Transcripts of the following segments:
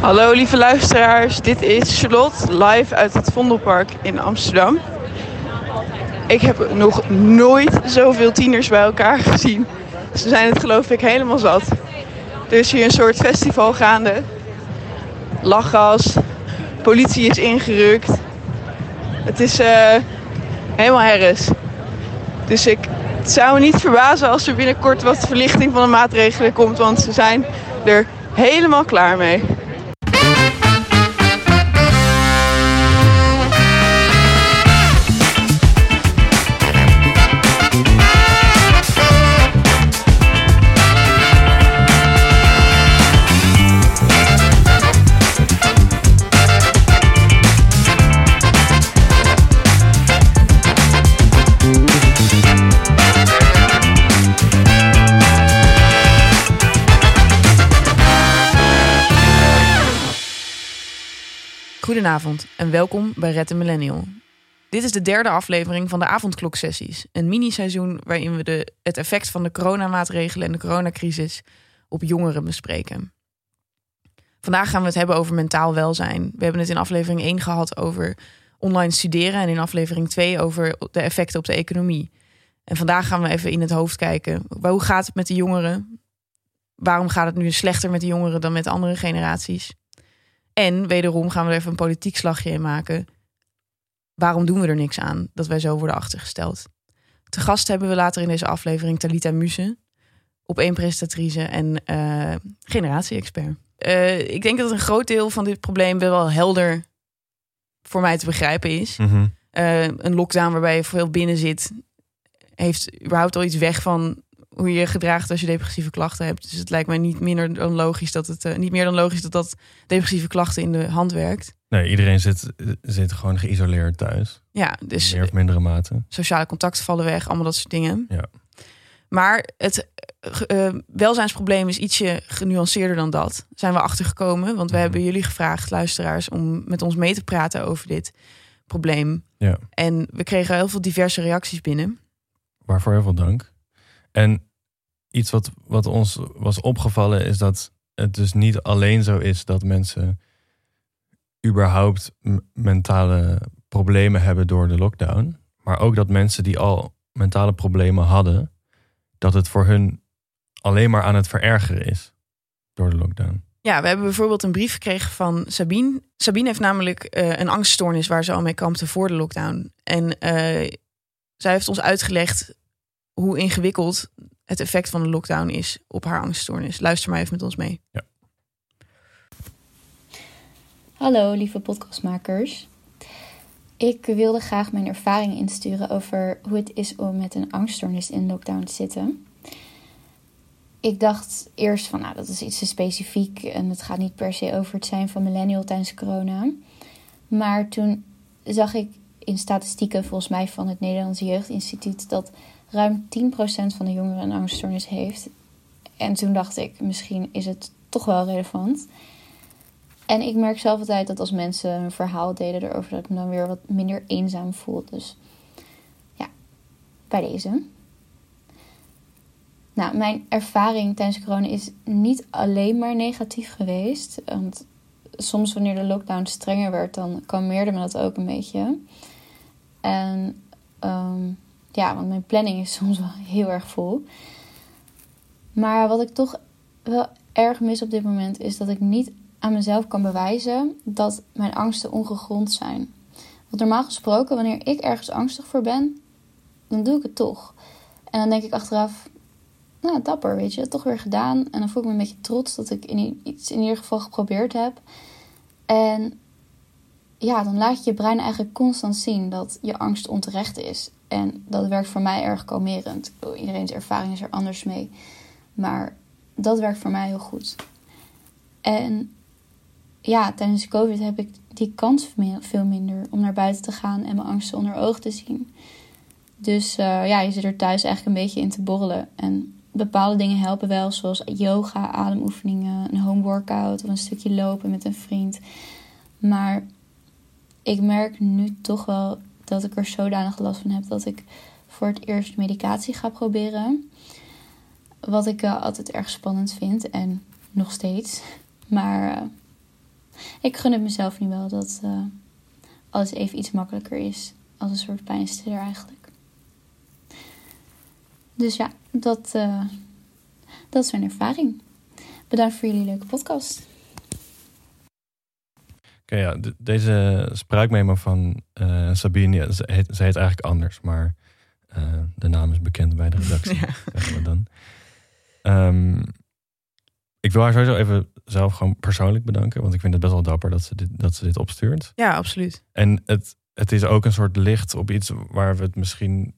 Hallo lieve luisteraars, dit is Charlotte live uit het Vondelpark in Amsterdam. Ik heb nog nooit zoveel tieners bij elkaar gezien. Ze zijn het geloof ik helemaal zat. Er is hier een soort festival gaande. Lachgas, politie is ingerukt. Het is uh, helemaal herres. Dus ik zou me niet verbazen als er binnenkort wat verlichting van de maatregelen komt, want ze zijn er helemaal klaar mee. Goedenavond en welkom bij Red Millennial. Dit is de derde aflevering van de avondkloksessies. Een mini-seizoen waarin we de, het effect van de coronamaatregelen en de coronacrisis op jongeren bespreken. Vandaag gaan we het hebben over mentaal welzijn. We hebben het in aflevering 1 gehad over online studeren en in aflevering 2 over de effecten op de economie. En vandaag gaan we even in het hoofd kijken. Hoe gaat het met de jongeren? Waarom gaat het nu slechter met de jongeren dan met andere generaties? En wederom gaan we er even een politiek slagje in maken. Waarom doen we er niks aan dat wij zo worden achtergesteld? Te gast hebben we later in deze aflevering Talita Muse, op één presentatrice en uh, generatie-expert. Uh, ik denk dat een groot deel van dit probleem wel helder voor mij te begrijpen is. Mhm. Uh, een lockdown waarbij je veel binnen zit, heeft überhaupt al iets weg van hoe je je gedraagt als je depressieve klachten hebt. Dus het lijkt mij niet minder dan logisch dat het uh, niet meer dan logisch dat dat depressieve klachten in de hand werkt. Nee, iedereen zit, zit gewoon geïsoleerd thuis. Ja, dus meer of mindere mate. Sociale contacten vallen weg, allemaal dat soort dingen. Ja. Maar het uh, welzijnsprobleem is ietsje genuanceerder dan dat. Zijn we achtergekomen, want we Mhm. hebben jullie gevraagd, luisteraars, om met ons mee te praten over dit probleem. Ja. En we kregen heel veel diverse reacties binnen. Waarvoor heel veel dank. En iets wat, wat ons was opgevallen is dat het dus niet alleen zo is dat mensen überhaupt mentale problemen hebben door de lockdown. Maar ook dat mensen die al mentale problemen hadden, dat het voor hun alleen maar aan het verergeren is door de lockdown. Ja, we hebben bijvoorbeeld een brief gekregen van Sabine. Sabine heeft namelijk uh, een angststoornis waar ze al mee kampte voor de lockdown. En uh, zij heeft ons uitgelegd hoe ingewikkeld het effect van de lockdown is op haar angststoornis. Luister maar even met ons mee. Ja. Hallo lieve podcastmakers. Ik wilde graag mijn ervaring insturen over hoe het is om met een angststoornis in lockdown te zitten. Ik dacht eerst van, nou, dat is iets te specifiek en het gaat niet per se over het zijn van millennial tijdens corona. Maar toen zag ik in statistieken, volgens mij van het Nederlandse Jeugdinstituut, dat ruim 10% van de jongeren een angststoornis heeft. En toen dacht ik, misschien is het toch wel relevant. En ik merk zelf altijd dat als mensen een verhaal delen erover, dat ik me dan weer wat minder eenzaam voel. Dus ja, bij deze. Nou, mijn ervaring tijdens corona is niet alleen maar negatief geweest. Want soms wanneer de lockdown strenger werd, dan kalmeerde me dat ook een beetje. En um, ja, want mijn planning is soms wel heel erg vol. Maar wat ik toch wel erg mis op dit moment is dat ik niet aan mezelf kan bewijzen dat mijn angsten ongegrond zijn. Want normaal gesproken, wanneer ik ergens angstig voor ben, dan doe ik het toch. En dan denk ik achteraf, nou dapper, weet je, toch weer gedaan. En dan voel ik me een beetje trots dat ik in iets in ieder geval geprobeerd heb. En ja, dan laat je je brein eigenlijk constant zien dat je angst onterecht is. En dat werkt voor mij erg kalmerend. Iedereen's ervaring is er anders mee. Maar dat werkt voor mij heel goed. En ja, tijdens COVID heb ik die kans veel minder om naar buiten te gaan en mijn angsten onder ogen te zien. Dus uh, ja, je zit er thuis eigenlijk een beetje in te borrelen. En bepaalde dingen helpen wel, zoals yoga, ademoefeningen, een home workout of een stukje lopen met een vriend. Maar ik merk nu toch wel dat ik er zodanig last van heb dat ik voor het eerst medicatie ga proberen. Wat ik uh, altijd erg spannend vind en nog steeds. Maar uh, ik gun het mezelf nu wel dat uh, alles even iets makkelijker is. Als een soort pijnstiller eigenlijk. Dus ja, dat, dat is mijn ervaring. Bedankt voor jullie leuke podcast. Oké, ja, deze spraakmemo van uh, Sabine, ze heet, ze heet eigenlijk anders, maar de naam is bekend bij de redactie. ja. Zeggen we dan. Um, ik wil haar sowieso even zelf gewoon persoonlijk bedanken. Want ik vind het best wel dapper dat ze dit, dat ze dit opstuurt. Ja, absoluut. En het, het is ook een soort licht op iets waar we het misschien.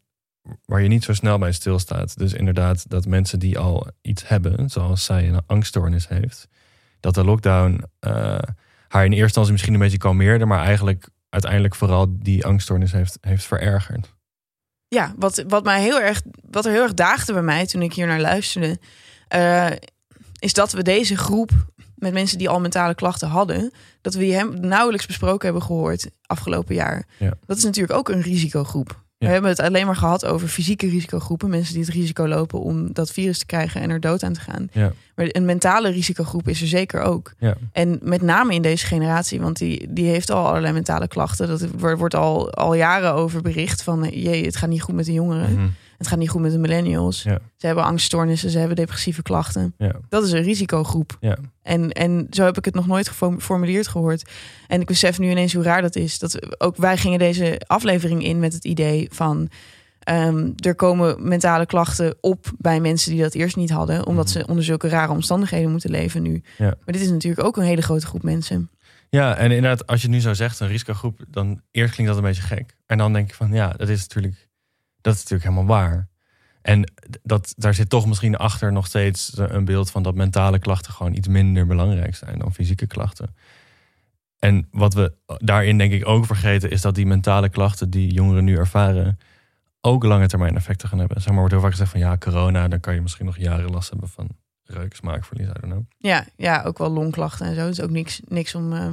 waar je niet zo snel bij stilstaat. Dus inderdaad, dat mensen die al iets hebben, zoals zij een angststoornis heeft, dat de lockdown uh, haar in eerste instantie misschien een beetje kalmeerde, maar eigenlijk uiteindelijk vooral die angststoornis heeft, heeft verergerd. Ja, wat, wat, mij heel erg, wat er heel erg daagde bij mij toen ik hier naar luisterde. Uh, is dat we deze groep met mensen die al mentale klachten hadden, dat we hem nauwelijks besproken hebben gehoord afgelopen jaar. Ja. Dat is natuurlijk ook een risicogroep. We hebben het alleen maar gehad over fysieke risicogroepen. Mensen die het risico lopen om dat virus te krijgen en er dood aan te gaan. Ja. Maar een mentale risicogroep is er zeker ook. Ja. En met name in deze generatie, want die, die heeft al allerlei mentale klachten. Dat wordt al, al jaren over bericht van jee, het gaat niet goed met de jongeren. Mhm. Het gaat niet goed met de millennials. Ja. Ze hebben angststoornissen, ze hebben depressieve klachten. Ja. Dat is een risicogroep. Ja. En, en zo heb ik het nog nooit geformuleerd gehoord. En ik besef nu ineens hoe raar dat is. Dat ook wij gingen deze aflevering in met het idee van. Um, er komen mentale klachten op bij mensen die dat eerst niet hadden, omdat Mhm. ze onder zulke rare omstandigheden moeten leven nu. Ja. Maar dit is natuurlijk ook een hele grote groep mensen. Ja, en inderdaad, als je het nu zo zegt, een risicogroep, dan eerst klinkt dat een beetje gek. En dan denk je van, ja, dat is natuurlijk, dat is natuurlijk helemaal waar. En dat, daar zit toch misschien achter nog steeds een beeld van dat mentale klachten gewoon iets minder belangrijk zijn dan fysieke klachten. En wat we daarin denk ik ook vergeten, is dat die mentale klachten die jongeren nu ervaren, ook lange termijn effecten gaan hebben. Zeg maar, wordt heel vaak gezegd van ja, corona, dan kan je misschien nog jaren last hebben van reuk, smaakverlies, I don't. Ja, ja ook wel longklachten en zo. Het is ook niks, niks om, uh,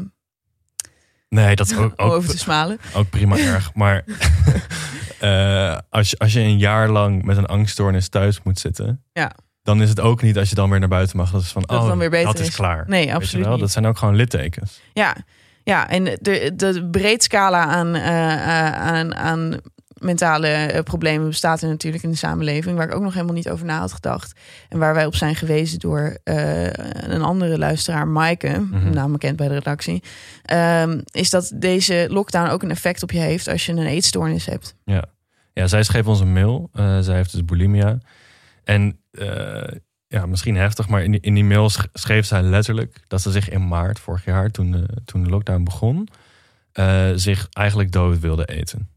Nee, dat is ook, ook, over te smalen. ook prima erg. Maar uh, als, je, als je een jaar lang met een angststoornis thuis moet zitten, ja. dan is het ook niet als je dan weer naar buiten mag. Dat is van, dat oh, dan weer beter dat is, klaar. Nee, absoluut wel? niet. Dat zijn ook gewoon littekens. Ja, ja en de, de breed scala aan, uh, aan, aan mentale problemen bestaat er natuurlijk in de samenleving, waar ik ook nog helemaal niet over na had gedacht. En waar wij op zijn gewezen door uh, een andere luisteraar, Maaike, mm naam bekend bij de redactie, um, is dat deze lockdown ook een effect op je heeft als je een eetstoornis hebt. Ja, ja zij schreef ons een mail. Uh, zij heeft dus bulimia. En ja, misschien heftig, maar in die, in die mail schreef zij letterlijk dat ze zich in maart vorig jaar, toen de, toen de lockdown begon, zich eigenlijk dood wilde eten.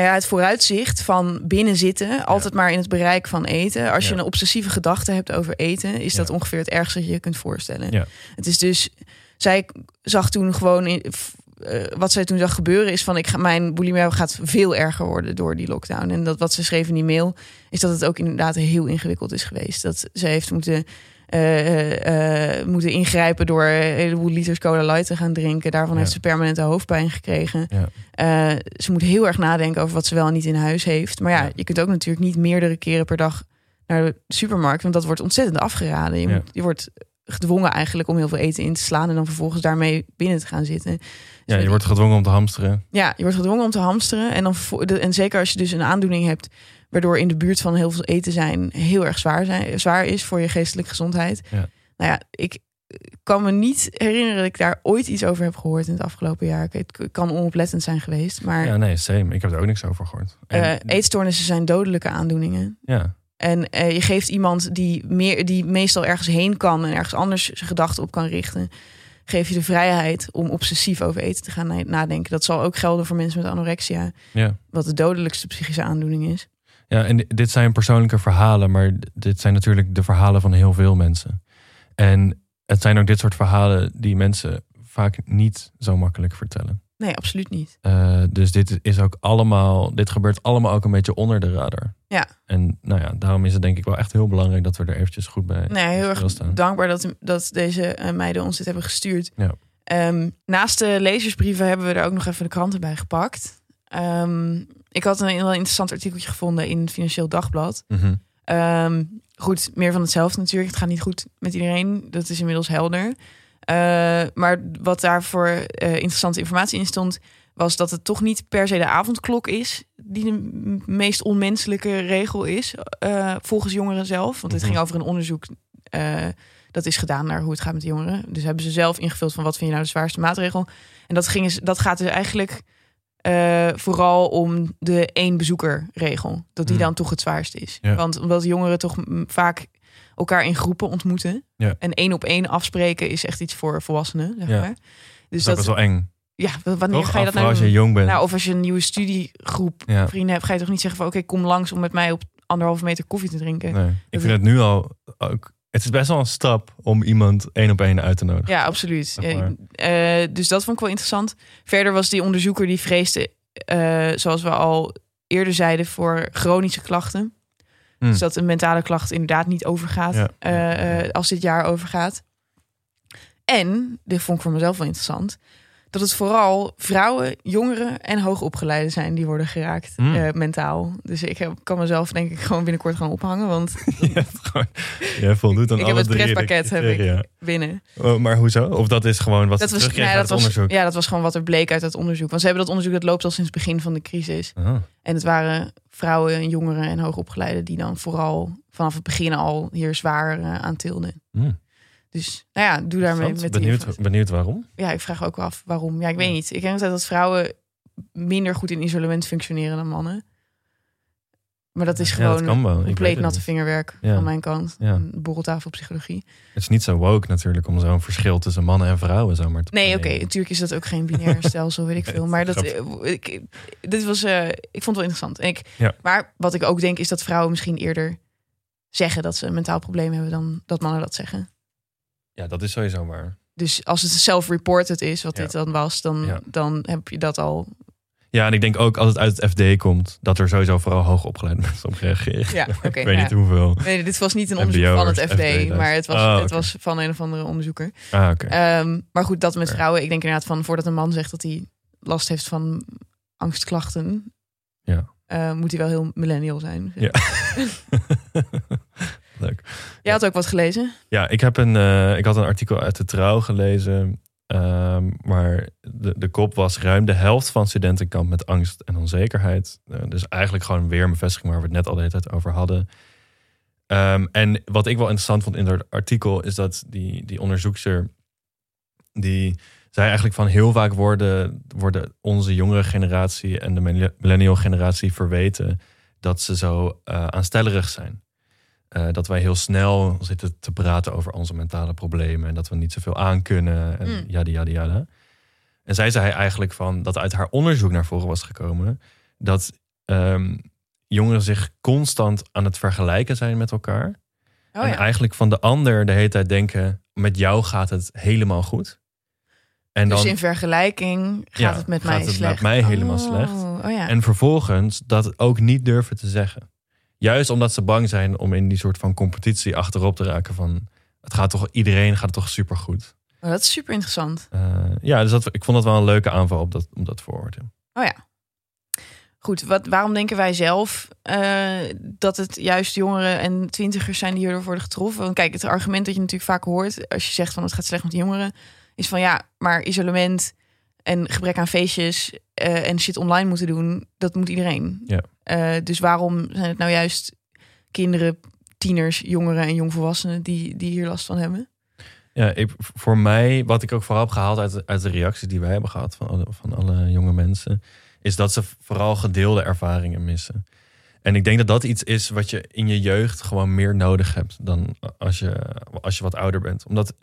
Nou ja, het vooruitzicht van binnenzitten, altijd ja. maar in het bereik van eten. Als je een obsessieve gedachte hebt over eten, is dat ongeveer het ergste dat je je kunt voorstellen. Het is dus, zij zag toen gewoon, in, uh, wat zij toen zag gebeuren, is van ik ga, mijn bulimia gaat veel erger worden door die lockdown. En dat wat ze schreef in die mail, is dat het ook inderdaad heel ingewikkeld is geweest. Dat ze heeft moeten. Uh, uh, moeten ingrijpen door een heleboel liters cola light te gaan drinken. Daarvan Ja. heeft ze permanente hoofdpijn gekregen. Ja. Uh, ze moet heel erg nadenken over wat ze wel en niet in huis heeft. Maar ja, Ja. je kunt ook natuurlijk niet meerdere keren per dag naar de supermarkt. Want dat wordt ontzettend afgeraden. Je, moet, je wordt gedwongen eigenlijk om heel veel eten in te slaan. En dan vervolgens daarmee binnen te gaan zitten. Dus Ja, je wordt gedwongen om te hamsteren. ja, je wordt gedwongen om te hamsteren. En, dan, en zeker als je dus een aandoening hebt... waardoor in de buurt van heel veel eten zijn... heel erg zwaar, zijn, zwaar is voor je geestelijke gezondheid. Ja. Nou ja, ik kan me niet herinneren dat ik daar ooit iets over heb gehoord in het afgelopen jaar. Het kan onoplettend zijn geweest. Maar Ja, nee, same. Ik heb er ook niks over gehoord. En- eh, eetstoornissen zijn dodelijke aandoeningen. ja, En eh, je geeft iemand die, meer, die meestal ergens heen kan... en ergens anders zijn gedachten op kan richten... geef je de vrijheid om obsessief over eten te gaan na- nadenken. Dat zal ook gelden voor mensen met anorexia... ja. wat de dodelijkste psychische aandoening is. Ja, en di- dit zijn persoonlijke verhalen, maar dit zijn natuurlijk de verhalen van heel veel mensen. En het zijn ook dit soort verhalen die mensen vaak niet zo makkelijk vertellen. Nee, absoluut niet. Eh, dus dit is ook allemaal, dit gebeurt allemaal ook een beetje onder de radar. Ja. En nou ja, daarom is het denk ik wel echt heel belangrijk dat we er eventjes goed bij Nee, heel erg dankbaar dat, dat deze eh, meiden ons dit hebben gestuurd. Ja. Ehm, naast de lezersbrieven hebben we er ook nog even de kranten bij gepakt. Ehm, ik had een heel interessant artikeltje gevonden in het Financieel Dagblad. Mhm. Ehm, goed, meer van hetzelfde natuurlijk. Het gaat niet goed met iedereen. Dat is inmiddels helder. Eh, maar wat daarvoor eh interessante informatie in stond, was dat het toch niet per se de avondklok is die de meest onmenselijke regel is, eh, volgens jongeren zelf. Want het Mhm. ging over een onderzoek dat is gedaan naar hoe het gaat met de jongeren. Dus hebben ze zelf ingevuld van wat vind je nou de zwaarste maatregel. En dat, ging, eens- dat gaat dus eigenlijk eh, vooral om de één bezoeker regel. Dat die Hmm. dan toch het zwaarst is. Ja. Want omdat jongeren toch vaak elkaar in groepen ontmoeten. Ja. En één op één afspreken is echt iets voor volwassenen. Zeg maar. Dus Dat is wel eng. ja, wanneer Toch? ga je dat nou als je jong bent. Nou, of als je een nieuwe studiegroep vrienden hebt, ga je toch niet zeggen van oké, kom langs om met mij op anderhalve meter koffie te drinken. Nee. Ik vind het nu al ook. Het is best wel een stap om iemand één op één uit te nodigen. Ja, absoluut. Zeg maar. Eh, dus dat vond ik wel interessant. Verder was die onderzoeker die vreesde, eh, zoals we al eerder zeiden, voor chronische klachten. Hmm. Dus dat een mentale klacht inderdaad niet overgaat Ja. eh, eh, als dit jaar overgaat. En, dit vond ik voor mezelf wel interessant, dat het vooral vrouwen, jongeren en hoogopgeleiden zijn die worden geraakt Hmm. eh, mentaal. Dus ik heb, kan mezelf denk ik gewoon binnenkort gaan ophangen, want Jij voldoet aan Ik heb alle het drie de pretpakket, heb ik. binnen. Oh, maar hoezo? Of dat is gewoon wat Dat ze was, nee, dat het was, onderzoek? ja, dat was gewoon wat er bleek uit dat onderzoek. Want ze hebben dat onderzoek, dat loopt al sinds het begin van de crisis. En het waren vrouwen, en jongeren en hoogopgeleiden die dan vooral vanaf het begin al hier zwaar eh, aan tilden. Hmm. Dus nou ja, doe daarmee met die benieuwd, informatie. benieuwd waarom? Ja, ik vraag ook wel af waarom. Ja, ik weet niet. Ik denk altijd dat vrouwen minder goed in isolement functioneren dan mannen. Maar dat is Ja, gewoon dat compleet natte niet. vingerwerk Ja. van mijn kant. Ja. Een borreltafel psychologie. Het is niet zo woke natuurlijk om zo'n verschil tussen mannen en vrouwen zomaar te Nee, oké, natuurlijk is dat ook geen binair stelsel, weet ik veel. Maar dat, eh, ik, dit was, eh, ik vond het wel interessant. En ik, Ja. Maar wat ik ook denk is dat vrouwen misschien eerder zeggen dat ze een mentaal probleem hebben dan dat mannen dat zeggen. Ja, dat is sowieso waar. Dus als het self-reported is, wat Ja. dit dan was, dan, Ja. dan heb je dat al. Ja, en ik denk ook als het uit het FD komt, dat er sowieso vooral hoogopgeleide mensen op reageren. Ja, oké. ik weet ja. niet hoeveel. Nee, dit was niet een onderzoek van het FD, FD, maar het was, Oh, het was van een of andere onderzoeker. Ah, oké. Ehm, maar goed, dat met vrouwen. Ik denk inderdaad van voordat een man zegt dat hij last heeft van angstklachten, Ja. eh, moet hij wel heel millennial zijn. Ja. Leuk. Jij had ook wat gelezen. Ja, ik, heb een, eh, ik had een artikel uit de Trouw gelezen. ehm, maar de, de kop was ruim de helft van studenten kampt met angst en onzekerheid. Eh, dus eigenlijk gewoon weer een bevestiging waar we het net al de hele tijd over hadden. Ehm, en wat ik wel interessant vond in dat artikel is dat die, die onderzoekster... die zei eigenlijk van heel vaak worden, worden onze jongere generatie... en de millennial generatie verweten dat ze zo eh aanstellerig zijn. Eh, dat wij heel snel zitten te praten over onze mentale problemen en dat we niet zoveel aankunnen en Mm. yada yada yada. En zij zei eigenlijk van dat uit haar onderzoek naar voren was gekomen dat ehm, jongeren zich constant aan het vergelijken zijn met elkaar. Oh en ja. eigenlijk van de ander de hele tijd denken: met jou gaat het helemaal goed. En dus dan, in vergelijking gaat Ja, het met gaat mij het met slecht. mij helemaal Oh, slecht. Oh ja. En vervolgens dat ook niet durven te zeggen. Juist omdat ze bang zijn om in die soort van competitie achterop te raken van het gaat toch iedereen gaat toch supergoed. Oh, dat is super interessant. Eh ja, dus dat, ik vond dat wel een leuke aanval op dat, op dat vooroordeel. Oh ja. Goed, wat, waarom denken wij zelf eh, dat het juist jongeren en twintigers zijn die hierdoor worden getroffen? Want kijk, het argument dat je natuurlijk vaak hoort als je zegt van het gaat slecht met jongeren, is van ja, maar isolement en gebrek aan feestjes eh, en shit online moeten doen, dat moet iedereen. Ja. Eh, dus waarom zijn het nou juist kinderen, tieners, jongeren en jongvolwassenen die, die hier last van hebben? Ja, ik, voor mij, wat ik ook vooral heb gehaald uit, uit de reacties die wij hebben gehad van alle, van alle jonge mensen, is dat ze vooral gedeelde ervaringen missen. En ik denk dat dat iets is wat je in je jeugd gewoon meer nodig hebt dan als je, als je wat ouder bent. Omdat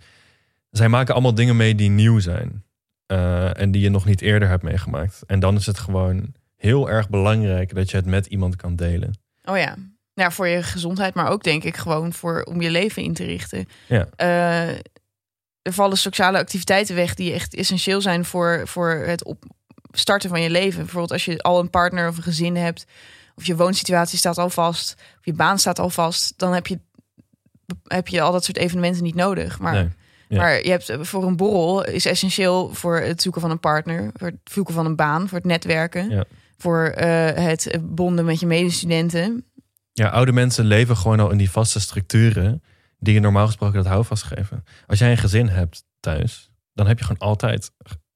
zij maken allemaal dingen mee die nieuw zijn. eh, en die je nog niet eerder hebt meegemaakt. En dan is het gewoon heel erg belangrijk dat je het met iemand kan delen. Oh ja. Ja, voor je gezondheid, maar ook denk ik gewoon voor om je leven in te richten. Ja. Eh, er vallen sociale activiteiten weg die echt essentieel zijn voor, voor het op starten van je leven. Bijvoorbeeld als je al een partner of een gezin hebt, of je woonsituatie staat al vast, of je baan staat al vast, dan heb je, heb je al dat soort evenementen niet nodig. Maar, Nee. Ja. maar je hebt voor een borrel is essentieel voor het zoeken van een partner, voor het zoeken van een baan, voor het netwerken, Ja. Voor eh, het bonden met je medestudenten. Ja, oude mensen leven gewoon al in die vaste structuren die je normaal gesproken dat houvast geven. Als jij een gezin hebt thuis, dan heb je gewoon altijd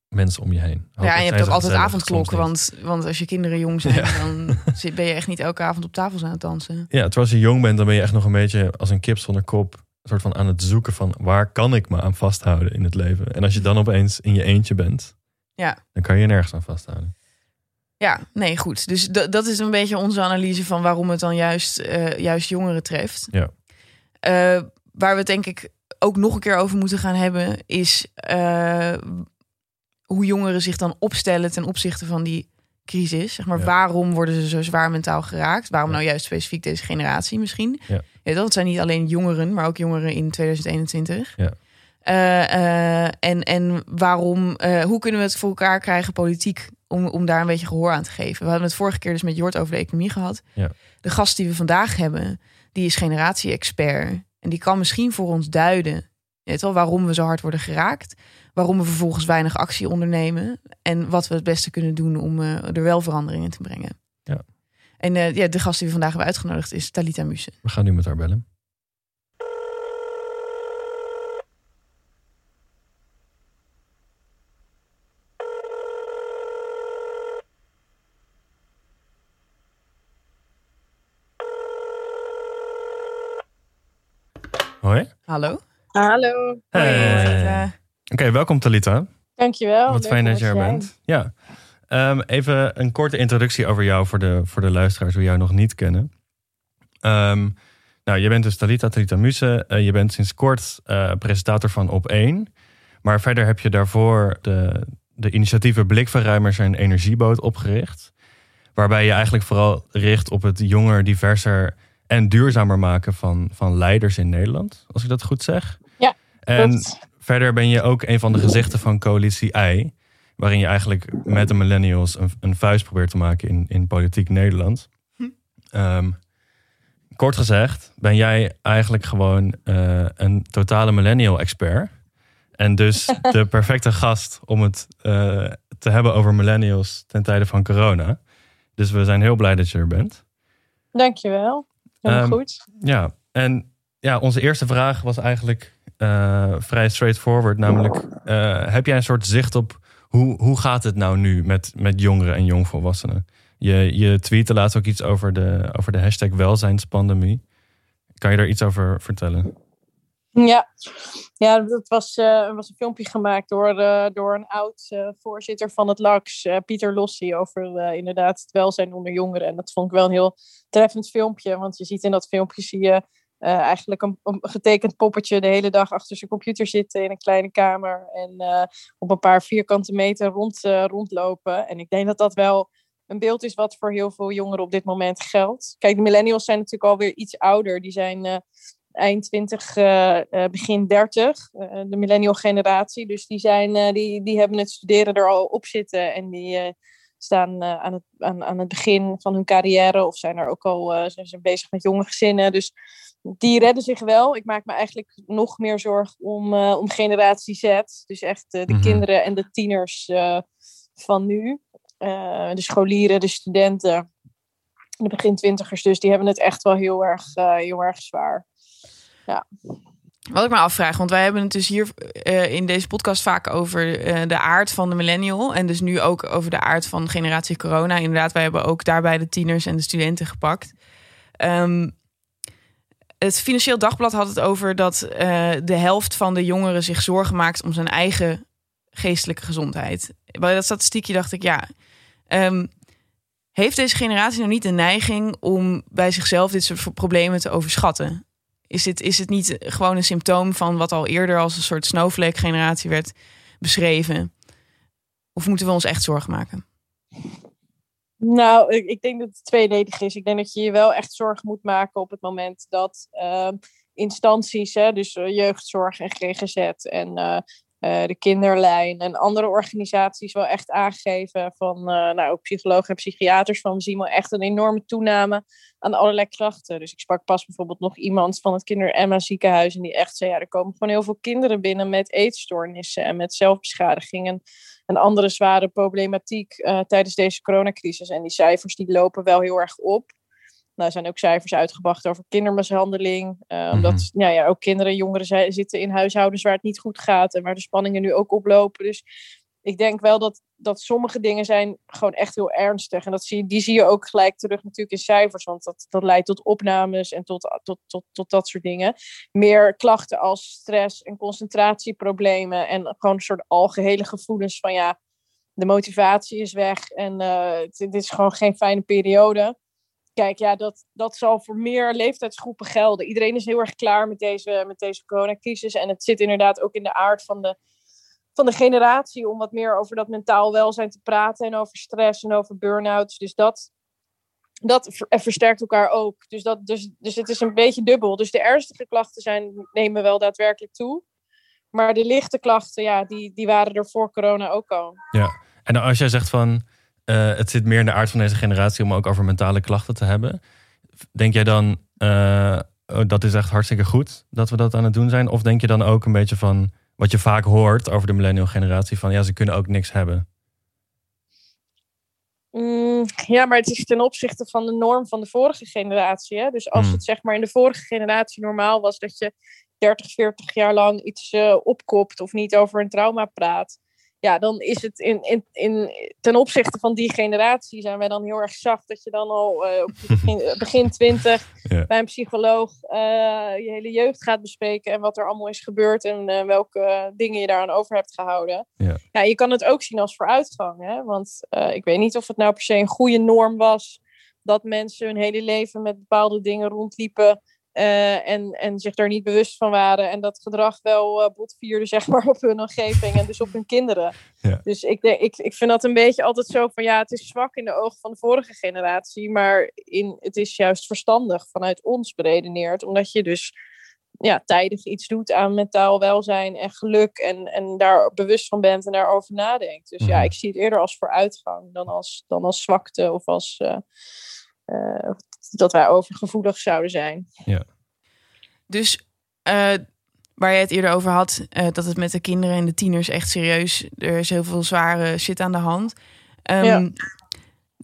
mensen om je heen. Ja, en je hebt ook altijd avondklokken, want want, als je kinderen jong zijn, dan ben je echt niet elke avond op tafels aan het dansen. Ja, terwijl als je jong bent, dan ben je echt nog een beetje als een kip zonder kop. Een soort van aan het zoeken van waar kan ik me aan vasthouden in het leven. En als je dan opeens in je eentje bent, Ja. dan kan je nergens aan vasthouden. Ja, nee, goed. Dus dat is een beetje onze analyse van waarom het dan juist, eh, juist jongeren treft. Ja. Eh, waar we het denk ik ook nog een keer over moeten gaan hebben, is eh, hoe jongeren zich dan opstellen ten opzichte van die crisis. Zeg maar, Ja. waarom worden ze zo zwaar mentaal geraakt? Waarom Ja. nou juist specifiek deze generatie misschien? Ja. Ja, dat zijn niet alleen jongeren, maar ook jongeren in 2021. Ja. En, en waarom, hoe kunnen we het voor elkaar krijgen politiek om, om daar een beetje gehoor aan te geven? We hadden het vorige keer dus met Jort over de economie gehad. Ja. De gast die we vandaag hebben, die is generatie-expert. En die kan misschien voor ons duiden weet wel, waarom we zo hard worden geraakt. Waarom we vervolgens weinig actie ondernemen. En wat we het beste kunnen doen om eh, er wel verandering in te brengen. Ja. En eh, ja, de gast die we vandaag hebben uitgenodigd is Talita Muse. We gaan nu met haar bellen. Hoi. Hallo. Hallo, Hey. Oké, welkom Talita. dankjewel. Wat fijn dat je er bent. Ja. Ehm, even een korte introductie over jou voor de, voor de luisteraars die jou nog niet kennen. Ehm, nou, je bent dus Talita, Talita Muse. Eh, je bent sinds kort eh, presentator van Op1. Maar verder heb je daarvoor de, de initiatieven Blikverruimers en Energieboot opgericht. Waarbij je eigenlijk vooral richt op het jonger, diverser en duurzamer maken van, van leiders in Nederland. Als ik dat goed zeg. Ja, En Klopt. Verder ben je ook een van de gezichten van Coalitie I. Waarin je eigenlijk met de millennials een, een vuist probeert te maken in, in politiek Nederland. Hm. Ehm, kort gezegd ben jij eigenlijk gewoon eh, een totale millennial expert. En dus de perfecte gast om het eh, te hebben over millennials ten tijde van corona. Dus we zijn heel blij dat je er bent. Dankjewel. Helemaal Ehm, goed. Ja, en ja, onze eerste vraag was eigenlijk eh, vrij straightforward. Namelijk, eh, heb jij een soort zicht op hoe, hoe gaat het nou nu met, met jongeren en jongvolwassenen? Je, je tweette laatst ook iets over de, over de hashtag welzijnspandemie. Kan je daar iets over vertellen? Ja, ja dat was, eh, was een filmpje gemaakt door, eh, door een oud eh, voorzitter van het LAX, Pieter Lossi, over inderdaad het welzijn onder jongeren. En dat vond ik wel een heel treffend filmpje, want je ziet in dat filmpje zie je eigenlijk een, getekend poppetje de hele dag achter zijn computer zitten in een kleine kamer en op een paar vierkante meter rond, rondlopen. En ik denk dat dat wel een beeld is wat voor heel veel jongeren op dit moment geldt. Kijk, de millennials zijn natuurlijk alweer iets ouder. Die zijn eind 20, eh, eh, begin 30, eh, de millennial generatie. Dus die, zijn, die, die hebben het studeren er al op zitten en die staan aan, het, aan, aan het begin van hun carrière of zijn er ook al zijn ze bezig met jonge gezinnen. Dus die redden zich wel. Ik maak me eigenlijk nog meer zorg om, om generatie Z. Dus echt de Mhm. kinderen en de tieners van nu. De scholieren, de studenten, de begin twintigers. Dus die hebben het echt wel heel erg, heel erg zwaar. Wat ik me afvraag, want wij hebben het dus hier eh, in deze podcast vaak over eh, de aard van de millennial. En dus nu ook over de aard van generatie corona. Inderdaad, wij hebben ook daarbij de tieners en de studenten gepakt. Ehm, het Financieel Dagblad had het over dat eh, de helft van de jongeren zich zorgen maakt om zijn eigen geestelijke gezondheid. Bij dat statistiekje dacht ik, ja. ehm, heeft deze generatie nou niet de neiging om bij zichzelf dit soort problemen te overschatten? Is, dit, is het niet gewoon een symptoom van wat al eerder als een soort snowflake-generatie werd beschreven? Of moeten we ons echt zorgen maken? Nou, ik, ik denk dat het tweeledig is. Ik denk dat je je wel echt zorgen moet maken op het moment dat ehm, instanties, hè, dus eh, jeugdzorg en GGZ en eh, eh, de kinderlijn en andere organisaties wel echt aangeven van, eh, nou ook psychologen en psychiaters, van we zien wel echt een enorme toename aan allerlei klachten. Dus ik sprak pas bijvoorbeeld nog iemand van het Kinder Emma ziekenhuis en die echt zei, ja, er komen gewoon heel veel kinderen binnen met eetstoornissen en met zelfbeschadiging en, en andere zware problematiek eh, tijdens deze coronacrisis. En die cijfers die lopen wel heel erg op. Nou, er zijn ook cijfers uitgebracht over kindermishandeling. Uh, Omdat Mhm. ja, ja, ook kinderen en jongeren zi- zitten in huishoudens waar het niet goed gaat en waar de spanningen nu ook oplopen. Dus ik denk wel dat, dat sommige dingen zijn gewoon echt heel ernstig. En dat zie, die zie je ook gelijk terug natuurlijk in cijfers. Want dat, dat leidt tot opnames en tot, tot, tot, tot dat soort dingen. Meer klachten als stress en concentratieproblemen. En gewoon een soort algehele gevoelens van ja, de motivatie is weg. En eh, het, dit is gewoon geen fijne periode. Kijk, ja, dat, dat zal voor meer leeftijdsgroepen gelden. Iedereen is heel erg klaar met deze, met deze coronacrisis. En het zit inderdaad ook in de aard van de, van de generatie om wat meer over dat mentaal welzijn te praten. En over stress en over burn-outs. Dus dat, dat ver- versterkt elkaar ook. Dus, dat, dus, dus het is een beetje dubbel. Dus de ernstige klachten zijn, nemen wel daadwerkelijk toe. Maar de lichte klachten, ja, die, die waren er voor corona ook al. En als jij zegt van eh, het zit meer in de aard van deze generatie om ook over mentale klachten te hebben. Denk jij dan eh, oh, dat is echt hartstikke goed dat we dat aan het doen zijn? Of denk je dan ook een beetje van wat je vaak hoort over de millennial generatie van ja, ze kunnen ook niks hebben? Mm, ja, maar het is ten opzichte van de norm van de vorige generatie. Hè? Dus als Hmm. het zeg maar in de vorige generatie normaal was dat je 30, 40 jaar lang iets eh, opkopt of niet over een trauma praat. Ja, dan is het in, in, in, ten opzichte van die generatie zijn wij dan heel erg zacht dat je dan al eh, op je begin, begin 20 Ja. bij een psycholoog eh, je hele jeugd gaat bespreken en wat er allemaal is gebeurd en eh, welke eh, dingen je daaraan over hebt gehouden. Ja. Ja, je kan het ook zien als vooruitgang. Hè? Want eh, ik weet niet of het nou per se een goede norm was dat mensen hun hele leven met bepaalde dingen rondliepen. Eh, en, en zich daar niet bewust van waren. En dat gedrag wel eh botvierde, zeg maar, op hun omgeving en dus op hun kinderen. Ja. Dus ik, denk, ik, ik vind dat een beetje altijd zo van ja, het is zwak in de ogen van de vorige generatie. Maar in, het is juist verstandig vanuit ons beredeneerd. Omdat je dus ja, tijdig iets doet aan mentaal welzijn en geluk. En, en daar bewust van bent en daarover nadenkt. Dus ja, Mhm. ik zie het eerder als vooruitgang dan als, dan als zwakte of als eh, dat wij overgevoelig zouden zijn. Dus eh, waar je het eerder over had, eh, dat het met de kinderen en de tieners echt serieus, er is heel veel zware shit aan de hand. Ehm, Ja.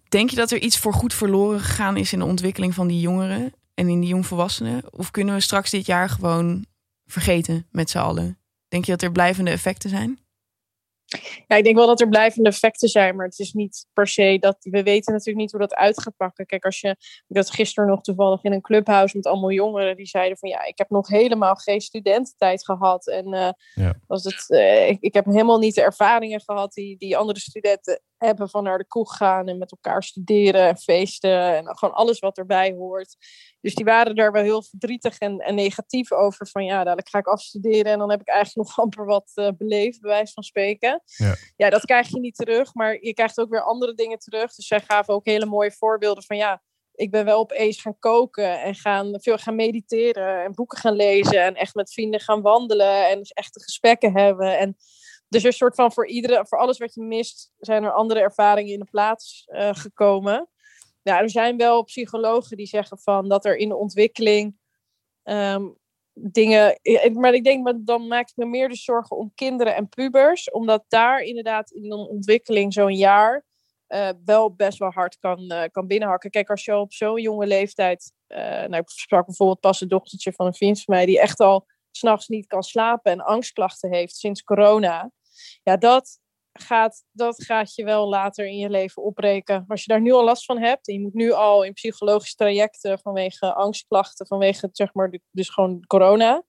Denk je dat er iets voor goed verloren gegaan is in de ontwikkeling van die jongeren en in die jongvolwassenen? Of kunnen we straks dit jaar gewoon vergeten met z'n allen? Denk je dat er blijvende effecten zijn? Ja, ik denk wel dat er blijvende effecten zijn, maar het is niet per se dat we weten natuurlijk niet hoe dat uit gaat pakken. Kijk, als je, ik had gisteren nog toevallig in een clubhouse met allemaal jongeren die zeiden van ja, ik heb nog helemaal geen studententijd gehad en eh, Ja. was het, eh, ik, ik heb helemaal niet de ervaringen gehad die, die andere studenten hebben van naar de kroeg gaan en met elkaar studeren en feesten en gewoon alles wat erbij hoort. Dus die waren daar wel heel verdrietig en, en negatief over. Van ja, dadelijk ga ik afstuderen en dan heb ik eigenlijk nog amper wat eh, beleefd, bij wijze van spreken. Ja. ja, dat krijg je niet terug, maar je krijgt ook weer andere dingen terug. Dus zij gaven ook hele mooie voorbeelden van ja, ik ben wel opeens gaan koken en gaan, veel gaan mediteren en boeken gaan lezen en echt met vrienden gaan wandelen en dus echte gesprekken hebben. En dus er is soort van voor iedere, voor alles wat je mist, zijn er andere ervaringen in de plaats eh, gekomen. Ja, er zijn wel psychologen die zeggen van dat er in de ontwikkeling ehm, dingen. eh, Maar ik denk, dan maak ik me meer de zorgen om kinderen en pubers, omdat daar inderdaad in een ontwikkeling zo'n jaar eh, wel best wel hard kan, kan binnenhakken. Kijk, als je op zo'n jonge leeftijd. nou, ik sprak bijvoorbeeld pas een dochtertje van een vriend van mij, die echt al s'nachts niet kan slapen en angstklachten heeft sinds corona. Ja, dat gaat, dat gaat je wel later in je leven opbreken. Als je daar nu al last van hebt en je moet nu al in psychologische trajecten vanwege angstklachten, vanwege zeg maar dus gewoon corona,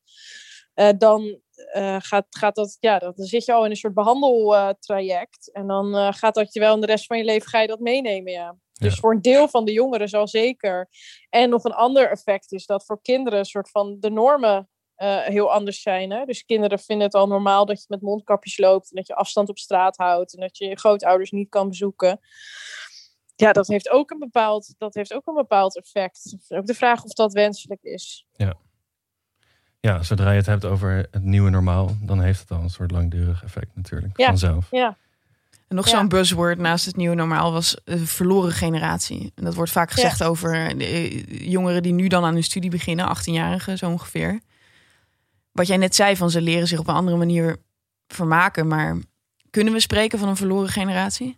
eh, dan eh, gaat, gaat dat, ja, dan zit je al in een soort behandeltraject en dan eh, gaat dat je wel in de rest van je leven ga je dat meenemen, ja. Dus Ja. voor een deel van de jongeren zal zeker. En nog een ander effect is dat voor kinderen een soort van de normen eh, heel anders zijn. Hè? Dus kinderen vinden het al normaal dat je met mondkapjes loopt en dat je afstand op straat houdt en dat je je grootouders niet kan bezoeken. Ja, dat heeft ook een bepaald, dat heeft ook een bepaald effect. Ook de vraag of dat wenselijk is. Ja, zodra je het hebt over het nieuwe normaal, dan heeft het al een soort langdurig effect natuurlijk. Ja. Vanzelf. Ja, En nog Ja. zo'n buzzword naast het nieuwe normaal was de verloren generatie. En dat wordt vaak gezegd over de eh, jongeren die nu dan aan hun studie beginnen, 18-jarigen zo ongeveer. Wat jij net zei, van ze leren zich op een andere manier vermaken. Maar kunnen we spreken van een verloren generatie?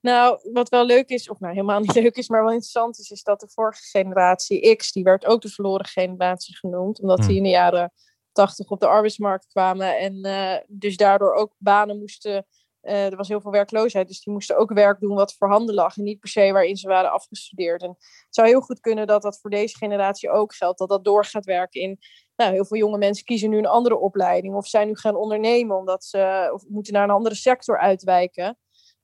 Nou, wat wel leuk is, of nou helemaal niet leuk is, maar wel interessant is, is dat de vorige generatie X, die werd ook de verloren generatie genoemd, omdat die in de jaren tachtig op de arbeidsmarkt kwamen en uh, dus daardoor ook banen moesten uh, er was heel veel werkloosheid, dus die moesten ook werk doen wat voor handen lag en niet per se waarin ze waren afgestudeerd. En het zou heel goed kunnen dat dat voor deze generatie ook geldt, dat dat door gaat werken in. Nou, heel veel jonge mensen kiezen nu een andere opleiding of zijn nu gaan ondernemen omdat ze of moeten naar een andere sector uitwijken.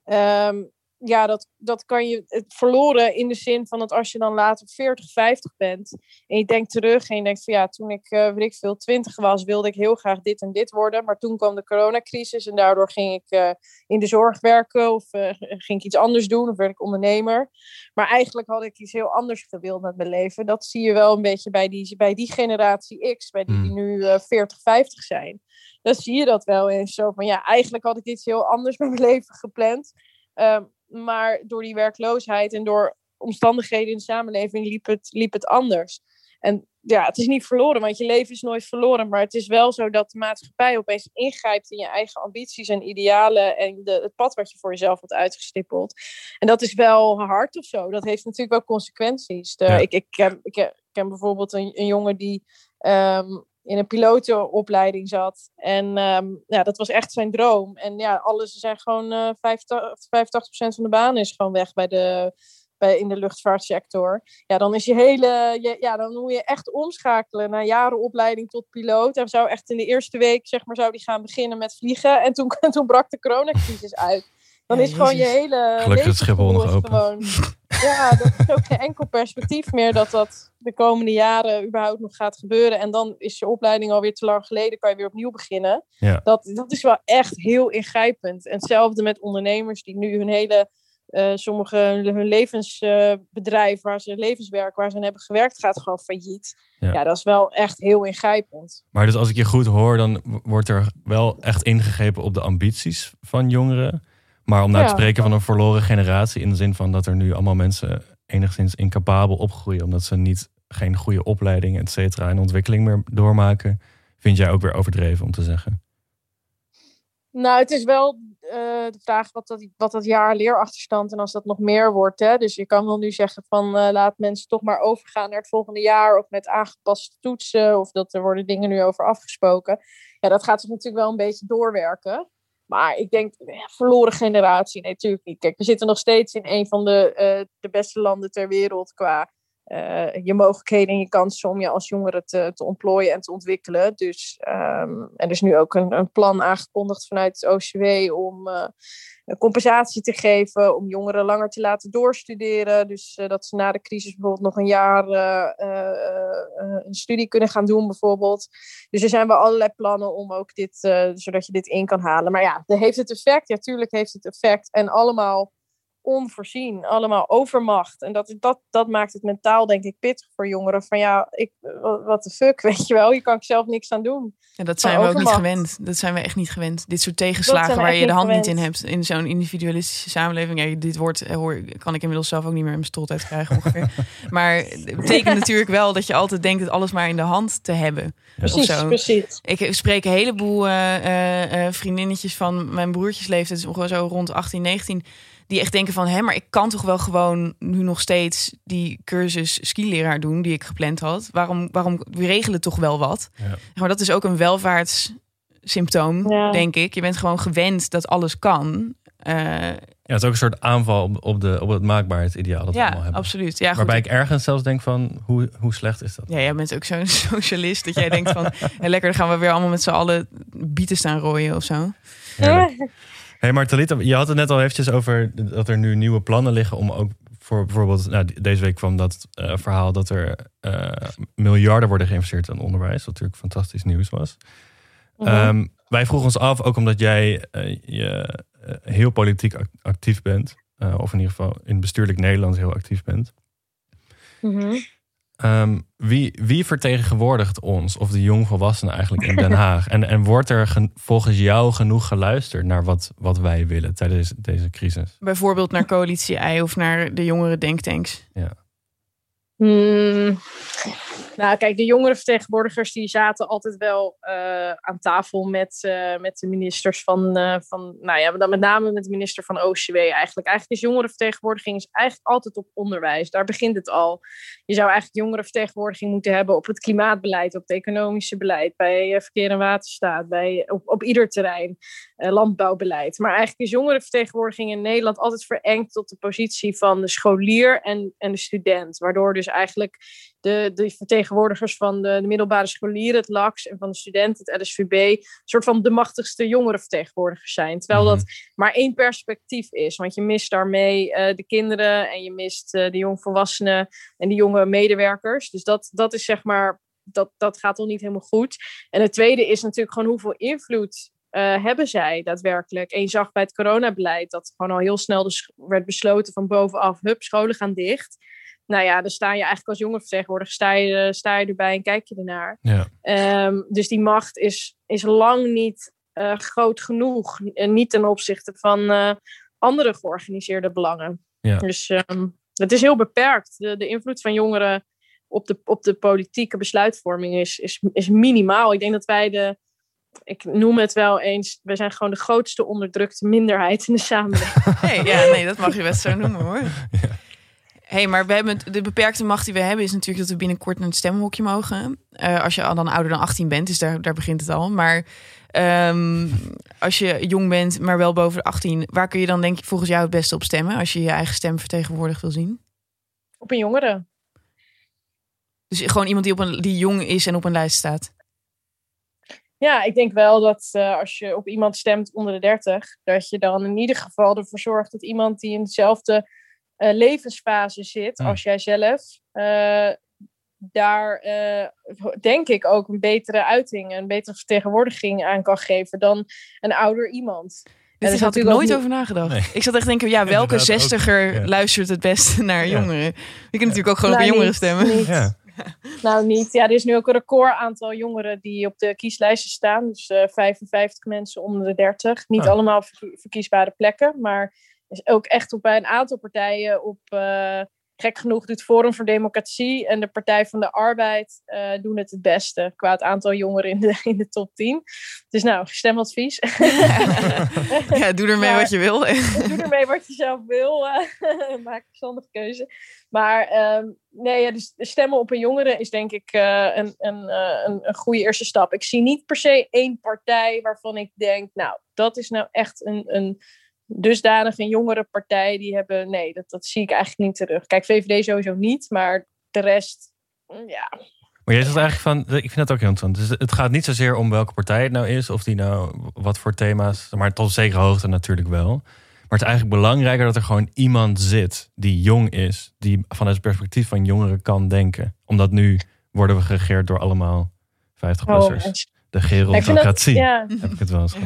Um, ja, dat, dat kan je het verloren in de zin van dat als je dan later 40, 50 bent en je denkt terug en je denkt van ja, toen ik, uh, weet ik veel, 20 was, wilde ik heel graag dit en dit worden. Maar toen kwam de coronacrisis en daardoor ging ik uh, in de zorg werken of uh, ging ik iets anders doen of werd ik ondernemer. Maar eigenlijk had ik iets heel anders gewild met mijn leven. Dat zie je wel een beetje bij die, bij die generatie X, bij die, die nu 40, 50 zijn. Dan zie je dat wel eens zo van ja, eigenlijk had ik iets heel anders met mijn leven gepland. Um, maar door die werkloosheid en door omstandigheden in de samenleving liep het, liep het anders. En ja, het is niet verloren, want je leven is nooit verloren. Maar het is wel zo dat de maatschappij opeens ingrijpt in je eigen ambities en idealen. En de, het pad wat je voor jezelf had uitgestippeld. En dat is wel hard of zo. Dat heeft natuurlijk wel consequenties. De, ik, ik, ken, ik, ken, bijvoorbeeld een, een jongen die um, in een pilotenopleiding zat. En um, ja, dat was echt zijn droom. En ja, alles zijn gewoon uh, 85, 85% van de banen is gewoon weg bij de, bij, in de luchtvaartsector. Ja, dan is je hele. Je, ja, dan moet je echt omschakelen naar jarenopleiding tot piloot. En zou echt in de eerste week, zeg maar, zou die gaan beginnen met vliegen. En toen, toen brak de coronacrisis uit. Dan is gewoon je hele. Gelukkig het Schiphol nog open. Gewoon, ja, dat is ook geen enkel perspectief meer dat dat de komende jaren überhaupt nog gaat gebeuren. En dan is je opleiding alweer te lang geleden, kan je weer opnieuw beginnen. Ja. Dat, dat is wel echt heel ingrijpend. En hetzelfde met ondernemers die nu hun hele. Uh, sommige hun levensbedrijf, uh, waar ze levenswerk, waar ze aan hebben gewerkt, gaat gewoon failliet. Ja. ja. dat is wel echt heel ingrijpend. Maar dus als ik je goed hoor, dan wordt er wel echt ingegrepen op de ambities van jongeren. Maar om nou te spreken van een verloren generatie in de zin van dat er nu allemaal mensen enigszins incapabel opgroeien omdat ze niet geen goede opleiding, et cetera, en ontwikkeling meer doormaken, vind jij ook weer overdreven om te zeggen? Nou, het is wel uh, de vraag wat dat, wat dat jaar leerachterstand en als dat nog meer wordt. Hè? Dus je kan wel nu zeggen van uh, laat mensen toch maar overgaan naar het volgende jaar of met aangepaste toetsen of dat er worden dingen nu over afgesproken. Ja, dat gaat zich natuurlijk wel een beetje doorwerken. Maar ik denk, ja, verloren generatie, nee, natuurlijk niet. Kijk, we zitten nog steeds in een van de, uh, de beste landen ter wereld qua uh, je mogelijkheden en je kansen om je als jongere te, te ontplooien en te ontwikkelen. Dus, en er is nu ook een, een plan aangekondigd vanuit het OCW om uh, compensatie te geven, om jongeren langer te laten doorstuderen. Dus uh, dat ze na de crisis bijvoorbeeld nog een jaar een studie kunnen gaan doen, bijvoorbeeld. Dus er zijn wel allerlei plannen om ook dit, zodat je dit in kan halen. Maar ja, heeft het effect? Ja, tuurlijk heeft het effect. En allemaal onvoorzien, allemaal overmacht. En dat, dat, dat maakt het mentaal, denk ik, pittig voor jongeren. Van ja, ik, wat de fuck, weet je wel, je kan zelf niks aan doen. En dat zijn we ook niet gewend. Dat zijn we echt niet gewend. Dit soort tegenslagen waar je de hand gewend. niet in hebt in zo'n individualistische samenleving. Ja, dit woord hoor, kan ik inmiddels zelf ook niet meer in mijn strot uit krijgen ongeveer. maar het betekent natuurlijk wel dat je altijd denkt het alles maar in de hand te hebben. Precies, zo. precies. Ik spreek een heleboel uh, uh, vriendinnetjes van mijn broertjes leeftijd, zo rond 18, 19 die echt denken van, hé, maar ik kan toch wel gewoon nu nog steeds die cursus skileraar doen die ik gepland had. Waarom, waarom we regelen toch wel wat? Ja. Maar dat is ook een welvaartssymptoom, ja. denk ik. Je bent gewoon gewend dat alles kan. Uh, ja, het is ook een soort aanval op, op, de, op het maakbaarheidsideaal dat ja, we allemaal hebben. absoluut. Ja, Waarbij ik ergens zelfs denk van, hoe, hoe slecht is dat? Ja, jij bent ook zo'n socialist dat jij denkt van, ja, lekker, dan gaan we weer allemaal met z'n allen bieten staan rooien of zo. Hey, maar Talita, je had het net al eventjes over dat er nu nieuwe plannen liggen om ook voor bijvoorbeeld, nou, deze week kwam dat uh, verhaal dat er uh, miljarden worden geïnvesteerd in onderwijs, wat natuurlijk fantastisch nieuws was. Mhm. Mm -hmm. um, wij vroegen ons af, ook omdat jij uh, je heel politiek actief bent, of in ieder geval in bestuurlijk Nederland heel actief bent. Mm -hmm. Um, wie, wie vertegenwoordigt ons of de jongvolwassenen eigenlijk in Den Haag? en, en wordt er gen, volgens jou genoeg geluisterd naar wat, wat wij willen tijdens deze crisis? Bijvoorbeeld naar coalitie I of naar de jongere denktanks. Ja. Hmm. Nou, kijk, de jongerenvertegenwoordigers die zaten altijd wel uh, aan tafel met, uh, met de ministers van, uh, van, nou ja, dan met name met de minister van OCW eigenlijk. Eigenlijk is jongerenvertegenwoordiging is eigenlijk altijd op onderwijs. Daar begint het al. Je zou eigenlijk jongerenvertegenwoordiging moeten hebben op het klimaatbeleid, op het economische beleid, bij verkeer en waterstaat, bij, op, op ieder terrein, landbouwbeleid. Maar eigenlijk is jongerenvertegenwoordiging in Nederland altijd verengd tot de positie van de scholier en, en de student. Waardoor dus eigenlijk de, de vertegenwoordigers van de, de, middelbare scholieren, het LAX, en van de studenten, het LSVB, een soort van de machtigste jongerenvertegenwoordigers zijn. Terwijl dat mhm. maar één perspectief is. Want je mist daarmee uh, de kinderen en je mist uh, de jongvolwassenen en de jonge medewerkers. Dus dat, dat is zeg maar, dat, dat gaat al niet helemaal goed. En het tweede is natuurlijk gewoon hoeveel invloed uh, hebben zij daadwerkelijk? En je zag bij het coronabeleid dat gewoon al heel snel dus werd besloten van bovenaf, hup, scholen gaan dicht nou ja, dan sta je eigenlijk als jonge vertegenwoordiger, sta je, sta je erbij en kijk je ernaar. Ja. Um, dus die macht is, is lang niet uh, groot genoeg. En niet ten opzichte van uh, andere georganiseerde belangen. Ja. Dus um, het is heel beperkt. De, de invloed van jongeren op de, op de politieke besluitvorming is, is, is minimaal. Ik denk dat wij de, ik noem het wel eens, we zijn gewoon de grootste onderdrukte minderheid in de samenleving. Hey, ja, nee, dat mag je best zo noemen hoor. Ja hey, maar we hebben de beperkte macht die we hebben is natuurlijk dat we binnenkort naar het stemhokje mogen. Uh, als je dan ouder dan 18 bent, dus daar, daar begint het al. Maar um, als je jong bent, maar wel boven de 18, waar kun je dan denk ik volgens jou het beste op stemmen als je je eigen stem vertegenwoordigd wil zien? Op een jongere. Dus gewoon iemand die, op een, die jong is en op een lijst staat. Ja, ik denk wel dat uh, als je op iemand stemt onder de 30, dat je dan in ieder geval ervoor zorgt dat iemand die in hetzelfde uh, levensfase zit als jij zelf, uh, daar uh, denk ik ook een betere uiting, een betere vertegenwoordiging aan kan geven dan een ouder iemand. Dit is had ik nooit over nagedacht. Ik zat echt te denken, ja, welke zestiger luistert het beste naar jongeren? Je kunt natuurlijk ook gewoon nou, op jongeren stemmen. Ja. Nou, niet. Ja, er is nu ook een record aantal jongeren die op de kieslijsten staan. Dus uh, 55 mensen onder de 30. Niet oh. allemaal verkiesbare plekken, maar is ook echt op bij een aantal partijen op. Uh, gek genoeg doet Forum voor Democratie en de Partij van de Arbeid uh, doen het het beste qua het aantal jongeren in de, in de top 10. Dus nou, stemadvies. ja, doe ermee maar, wat je wil. doe ermee wat je zelf wil. Uh, maak een verstandige keuze. Maar um, nee, ja, dus stemmen op een jongere is denk ik uh, een, een, een, een goede eerste stap. Ik zie niet per se één partij waarvan ik denk, nou, dat is nou echt een, een dusdanig een jongere partij die hebben. Nee, dat, dat zie ik eigenlijk niet terug. Kijk, VVD sowieso niet, maar de rest, mm, ja. Maar jij zegt eigenlijk van, ik vind dat ook heel interessant. Dus het gaat niet zozeer om welke partij het nou is, of die nou wat voor thema's, maar tot zekere hoogte natuurlijk wel. Maar het is eigenlijk belangrijker dat er gewoon iemand zit die jong is, die vanuit het perspectief van jongeren kan denken. Omdat nu worden we geregeerd door allemaal 50-plussers. De gerontocratie. Ja. Heb ik het wel eens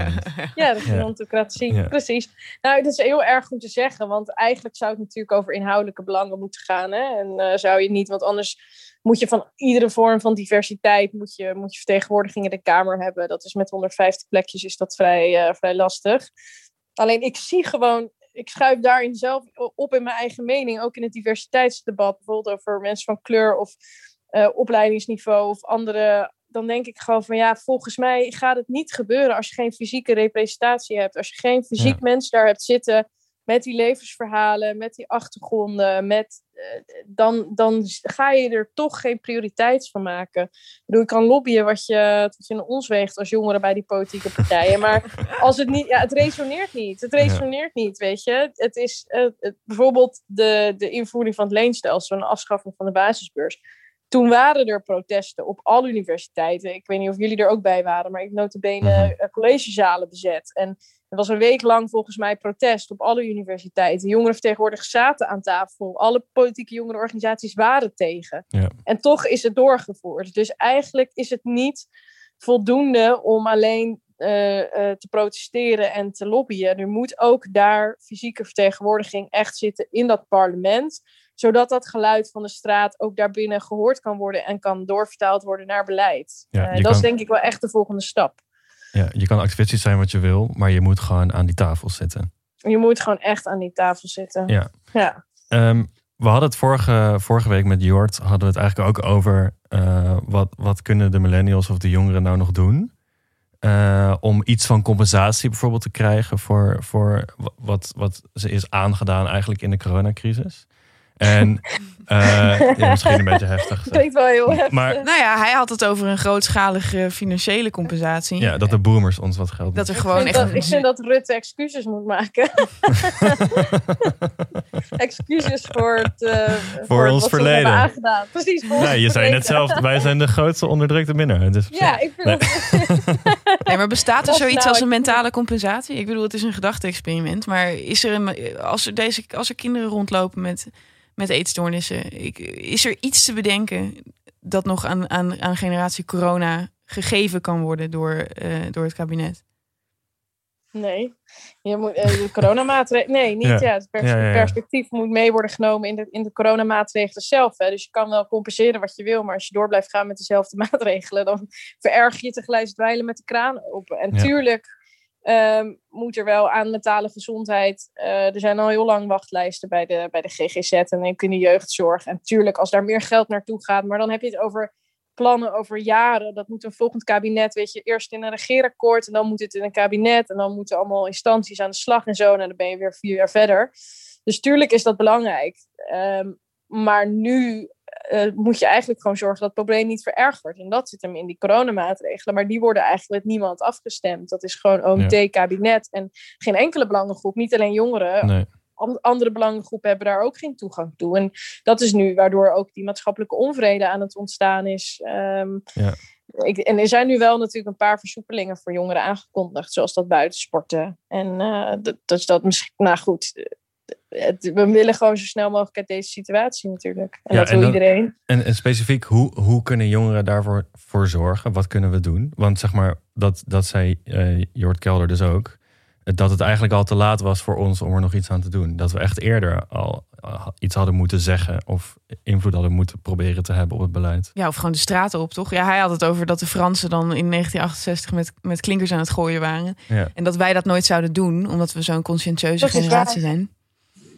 Ja, de gerontocratie. Precies. Nou, het is heel erg om te zeggen, want eigenlijk zou het natuurlijk over inhoudelijke belangen moeten gaan. Hè? En uh, zou je niet, want anders moet je van iedere vorm van diversiteit moet je, moet je vertegenwoordiging in de Kamer hebben. Dat is met 150 plekjes is dat vrij, uh, vrij lastig. Alleen ik zie gewoon ik schuif daarin zelf op in mijn eigen mening, ook in het diversiteitsdebat, bijvoorbeeld over mensen van kleur of uh, opleidingsniveau of andere dan denk ik gewoon van ja, volgens mij gaat het niet gebeuren als je geen fysieke representatie hebt. Als je geen fysiek mens daar hebt zitten met die levensverhalen, met die achtergronden, met, uh, dan, dan ga je er toch geen prioriteit van maken. Ik bedoel, ik kan lobbyen wat je, wat je in ons weegt als jongeren bij die politieke partijen. Maar als het niet, ja, het resoneert niet. Het resoneert niet, weet je. Het is uh, het, bijvoorbeeld de, de invoering van het leenstelsel en de afschaffing van de basisbeurs toen waren er protesten op alle universiteiten. Ik weet niet of jullie er ook bij waren, maar ik notabene uh, collegezalen bezet. En er was een week lang volgens mij protest op alle universiteiten. Jongeren vertegenwoordigers zaten aan tafel. Alle politieke jongerenorganisaties waren tegen. Ja. En toch is het doorgevoerd. Dus eigenlijk is het niet voldoende om alleen uh, uh, te protesteren en te lobbyen. Er moet ook daar fysieke vertegenwoordiging echt zitten in dat parlement zodat dat geluid van de straat ook daarbinnen gehoord kan worden en kan doorvertaald worden naar beleid. Ja, uh, dat is denk ik wel echt de volgende stap. Ja, je kan activistisch zijn wat je wil, maar je moet gewoon aan die tafel zitten. Je moet gewoon echt aan die tafel zitten. Ja. ja. Um, we hadden het vorige, vorige week met Jort, hadden we het eigenlijk ook over uh, wat, wat kunnen de millennials of de jongeren nou nog doen? Uh, om iets van compensatie bijvoorbeeld te krijgen voor, voor wat, wat ze is aangedaan eigenlijk in de coronacrisis. En uh, ja, misschien een beetje heftig. Klinkt wel heel heftig. Maar, nou ja, hij had het over een grootschalige financiële compensatie. Ja, dat de boomers ons wat geld Dat er gewoon ik echt... Dat, ik vind dat Rutte excuses moet maken. excuses voor het... Uh, voor, voor ons verleden. aangedaan. Precies. Voor nee, je zei net zelf, wij zijn de grootste onderdrukte minnaar. Dus ja, ik vind nee. Dat... nee, maar bestaat er zoiets nou, als een mentale compensatie? Ik bedoel, het is een gedachte-experiment. Maar is er een, als, er deze, als er kinderen rondlopen met met eetstoornissen. is er iets te bedenken dat nog aan, aan, aan generatie corona gegeven kan worden door, uh, door het kabinet? Nee, je moet, uh, de coronamaatregelen. Nee, niet. Ja. ja het pers ja, ja, perspectief moet mee worden genomen in de, in de coronamaatregelen zelf. Hè. Dus je kan wel compenseren wat je wil, maar als je door blijft gaan met dezelfde maatregelen, dan vererg je tegelijk dweilen met de kraan open. En tuurlijk Um, moet er wel aan mentale gezondheid. Uh, er zijn al heel lang wachtlijsten bij de, bij de GGZ en in de jeugdzorg. En natuurlijk, als daar meer geld naartoe gaat, maar dan heb je het over plannen over jaren. Dat moet een volgend kabinet, weet je, eerst in een regeerakkoord en dan moet het in een kabinet en dan moeten allemaal instanties aan de slag en zo. En dan ben je weer vier jaar verder. Dus tuurlijk is dat belangrijk. Um, maar nu uh, moet je eigenlijk gewoon zorgen dat het probleem niet verergert. En dat zit hem in die coronamaatregelen. Maar die worden eigenlijk met niemand afgestemd. Dat is gewoon OMT, kabinet en geen enkele belangengroep. Niet alleen jongeren. Nee. Andere belangengroepen hebben daar ook geen toegang toe. En dat is nu waardoor ook die maatschappelijke onvrede aan het ontstaan is. Um, ja. Ik, en er zijn nu wel natuurlijk een paar versoepelingen voor jongeren aangekondigd, zoals dat buitensporten. En uh, dat, dat is dat misschien, nou goed, we willen gewoon zo snel mogelijk uit deze situatie natuurlijk. En dat wil iedereen. En, en, specifiek, hoe, hoe kunnen jongeren daarvoor voor zorgen? Wat kunnen we doen? Want zeg maar, dat, dat zei uh, Jort Kelder dus ook. Dat het eigenlijk al te laat was voor ons om er nog iets aan te doen. Dat we echt eerder al eh, iets hadden moeten zeggen. Of invloed hadden moeten proberen te hebben op het beleid. Ja, of gewoon de straten op, toch? Ja, hij had het over dat de Fransen dan in 1968 met, met klinkers aan het gooien waren. Ja. En dat wij dat nooit zouden doen, omdat we zo'n conscientieuze generatie zijn.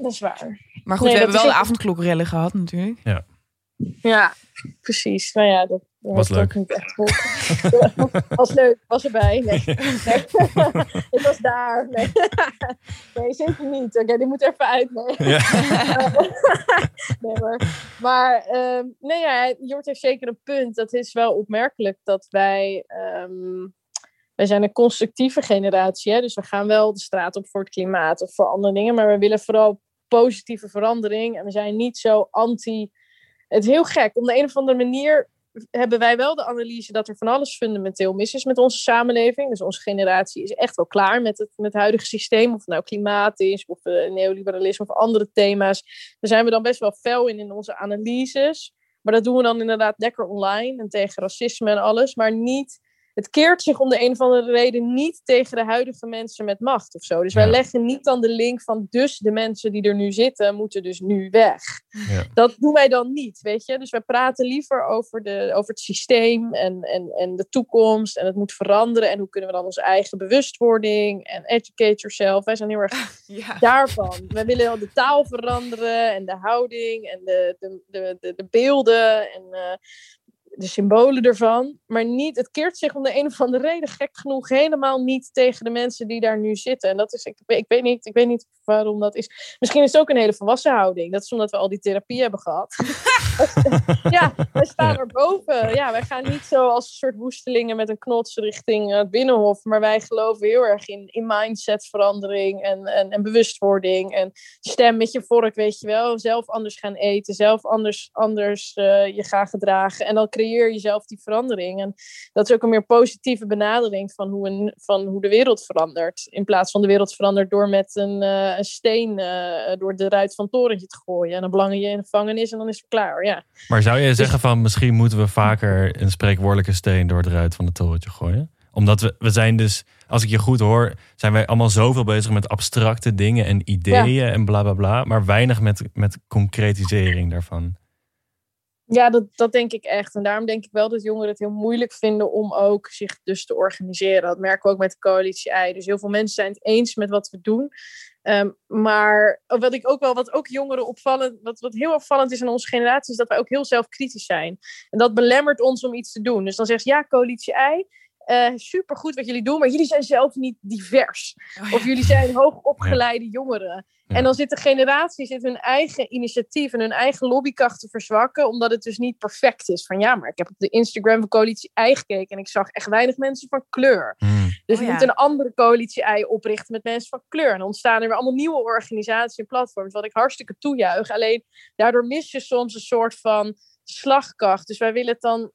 Dat is waar. Maar goed, we hebben wel de avondklokrellen gehad natuurlijk. Ja. Ja, precies. Nou ja, dat was leuk. Niet echt was leuk, was erbij. Nee, nee. het was daar. Nee, nee zeker niet. Oké, die moet even uit. Nee, ja. nee maar, maar um, nee, ja, Jort heeft zeker een punt. Dat is wel opmerkelijk dat wij. Um, wij zijn een constructieve generatie. Hè? Dus we gaan wel de straat op voor het klimaat of voor andere dingen. Maar we willen vooral positieve verandering. En we zijn niet zo anti. Het is heel gek. Op de een of andere manier hebben wij wel de analyse dat er van alles fundamenteel mis is met onze samenleving. Dus onze generatie is echt wel klaar met het, met het huidige systeem. Of het nou klimaat is, of uh, neoliberalisme of andere thema's. Daar zijn we dan best wel fel in in onze analyses. Maar dat doen we dan inderdaad lekker online en tegen racisme en alles. Maar niet het keert zich om de een of andere reden niet tegen de huidige mensen met macht of zo. Dus wij leggen niet dan de link van dus de mensen die er nu zitten moeten dus nu weg. Ja. Dat doen wij dan niet, weet je. Dus wij praten liever over, de, over het systeem en, en, en de toekomst en het moet veranderen en hoe kunnen we dan onze eigen bewustwording en educate yourself. Wij zijn heel erg ja. daarvan. Wij willen de taal veranderen en de houding en de, de, de, de, de beelden en uh, de symbolen ervan. Maar niet, het keert zich om de een of andere reden, gek genoeg, helemaal niet tegen de mensen die daar nu zitten. En dat is, ik, ik, weet, niet, ik weet niet waarom dat is. Misschien is het ook een hele volwassen houding. Dat is omdat we al die therapie hebben gehad. ja, wij staan ja. erboven. Ja, wij gaan niet zo als een soort woestelingen met een knots richting het binnenhof. Maar wij geloven heel erg in, in mindsetverandering en, en, en bewustwording. En stem met je vork, weet je wel. Zelf anders gaan eten, zelf anders, anders uh, je gaan gedragen. En dan creëer je zelf die verandering. En dat is ook een meer positieve benadering van hoe, een, van hoe de wereld verandert. In plaats van de wereld verandert door met een, uh, een steen uh, door de ruit van het torentje te gooien. En dan belangen je in de gevangenis en dan is het klaar. Ja. Maar zou je zeggen van misschien moeten we vaker een spreekwoordelijke steen door de ruit van het torentje gooien? Omdat we, we zijn dus, als ik je goed hoor, zijn wij allemaal zoveel bezig met abstracte dingen en ideeën ja. en bla bla bla. Maar weinig met, met concretisering daarvan. Ja, dat, dat denk ik echt. En daarom denk ik wel dat jongeren het heel moeilijk vinden om ook zich dus te organiseren. Dat merken we ook met de coalitie I. Dus heel veel mensen zijn het eens met wat we doen. Ehm, maar wat ik ook wel, wat ook jongeren opvallend, wat, wat heel opvallend is aan onze generatie, is dat wij ook heel zelfkritisch zijn. En dat belemmert ons om iets te doen. Dus dan zegt ja, coalitie I, uh, supergoed wat jullie doen, maar jullie zijn zelf niet divers. Oh, Of jullie zijn hoogopgeleide jongeren. Ja. En dan zit de generatie zit hun eigen initiatief en hun eigen lobbykracht te verzwakken, omdat het dus niet perfect is. Van ja, maar ik heb op de Instagram van coalitie I gekeken en ik zag echt weinig mensen van kleur. Hmm. Dus Oh, we ja. moeten een andere coalitie ei oprichten met mensen van kleur. En dan ontstaan er weer allemaal nieuwe organisaties en platforms, wat ik hartstikke toejuich. Alleen daardoor mis je soms een soort van slagkracht. Dus wij willen het dan eh,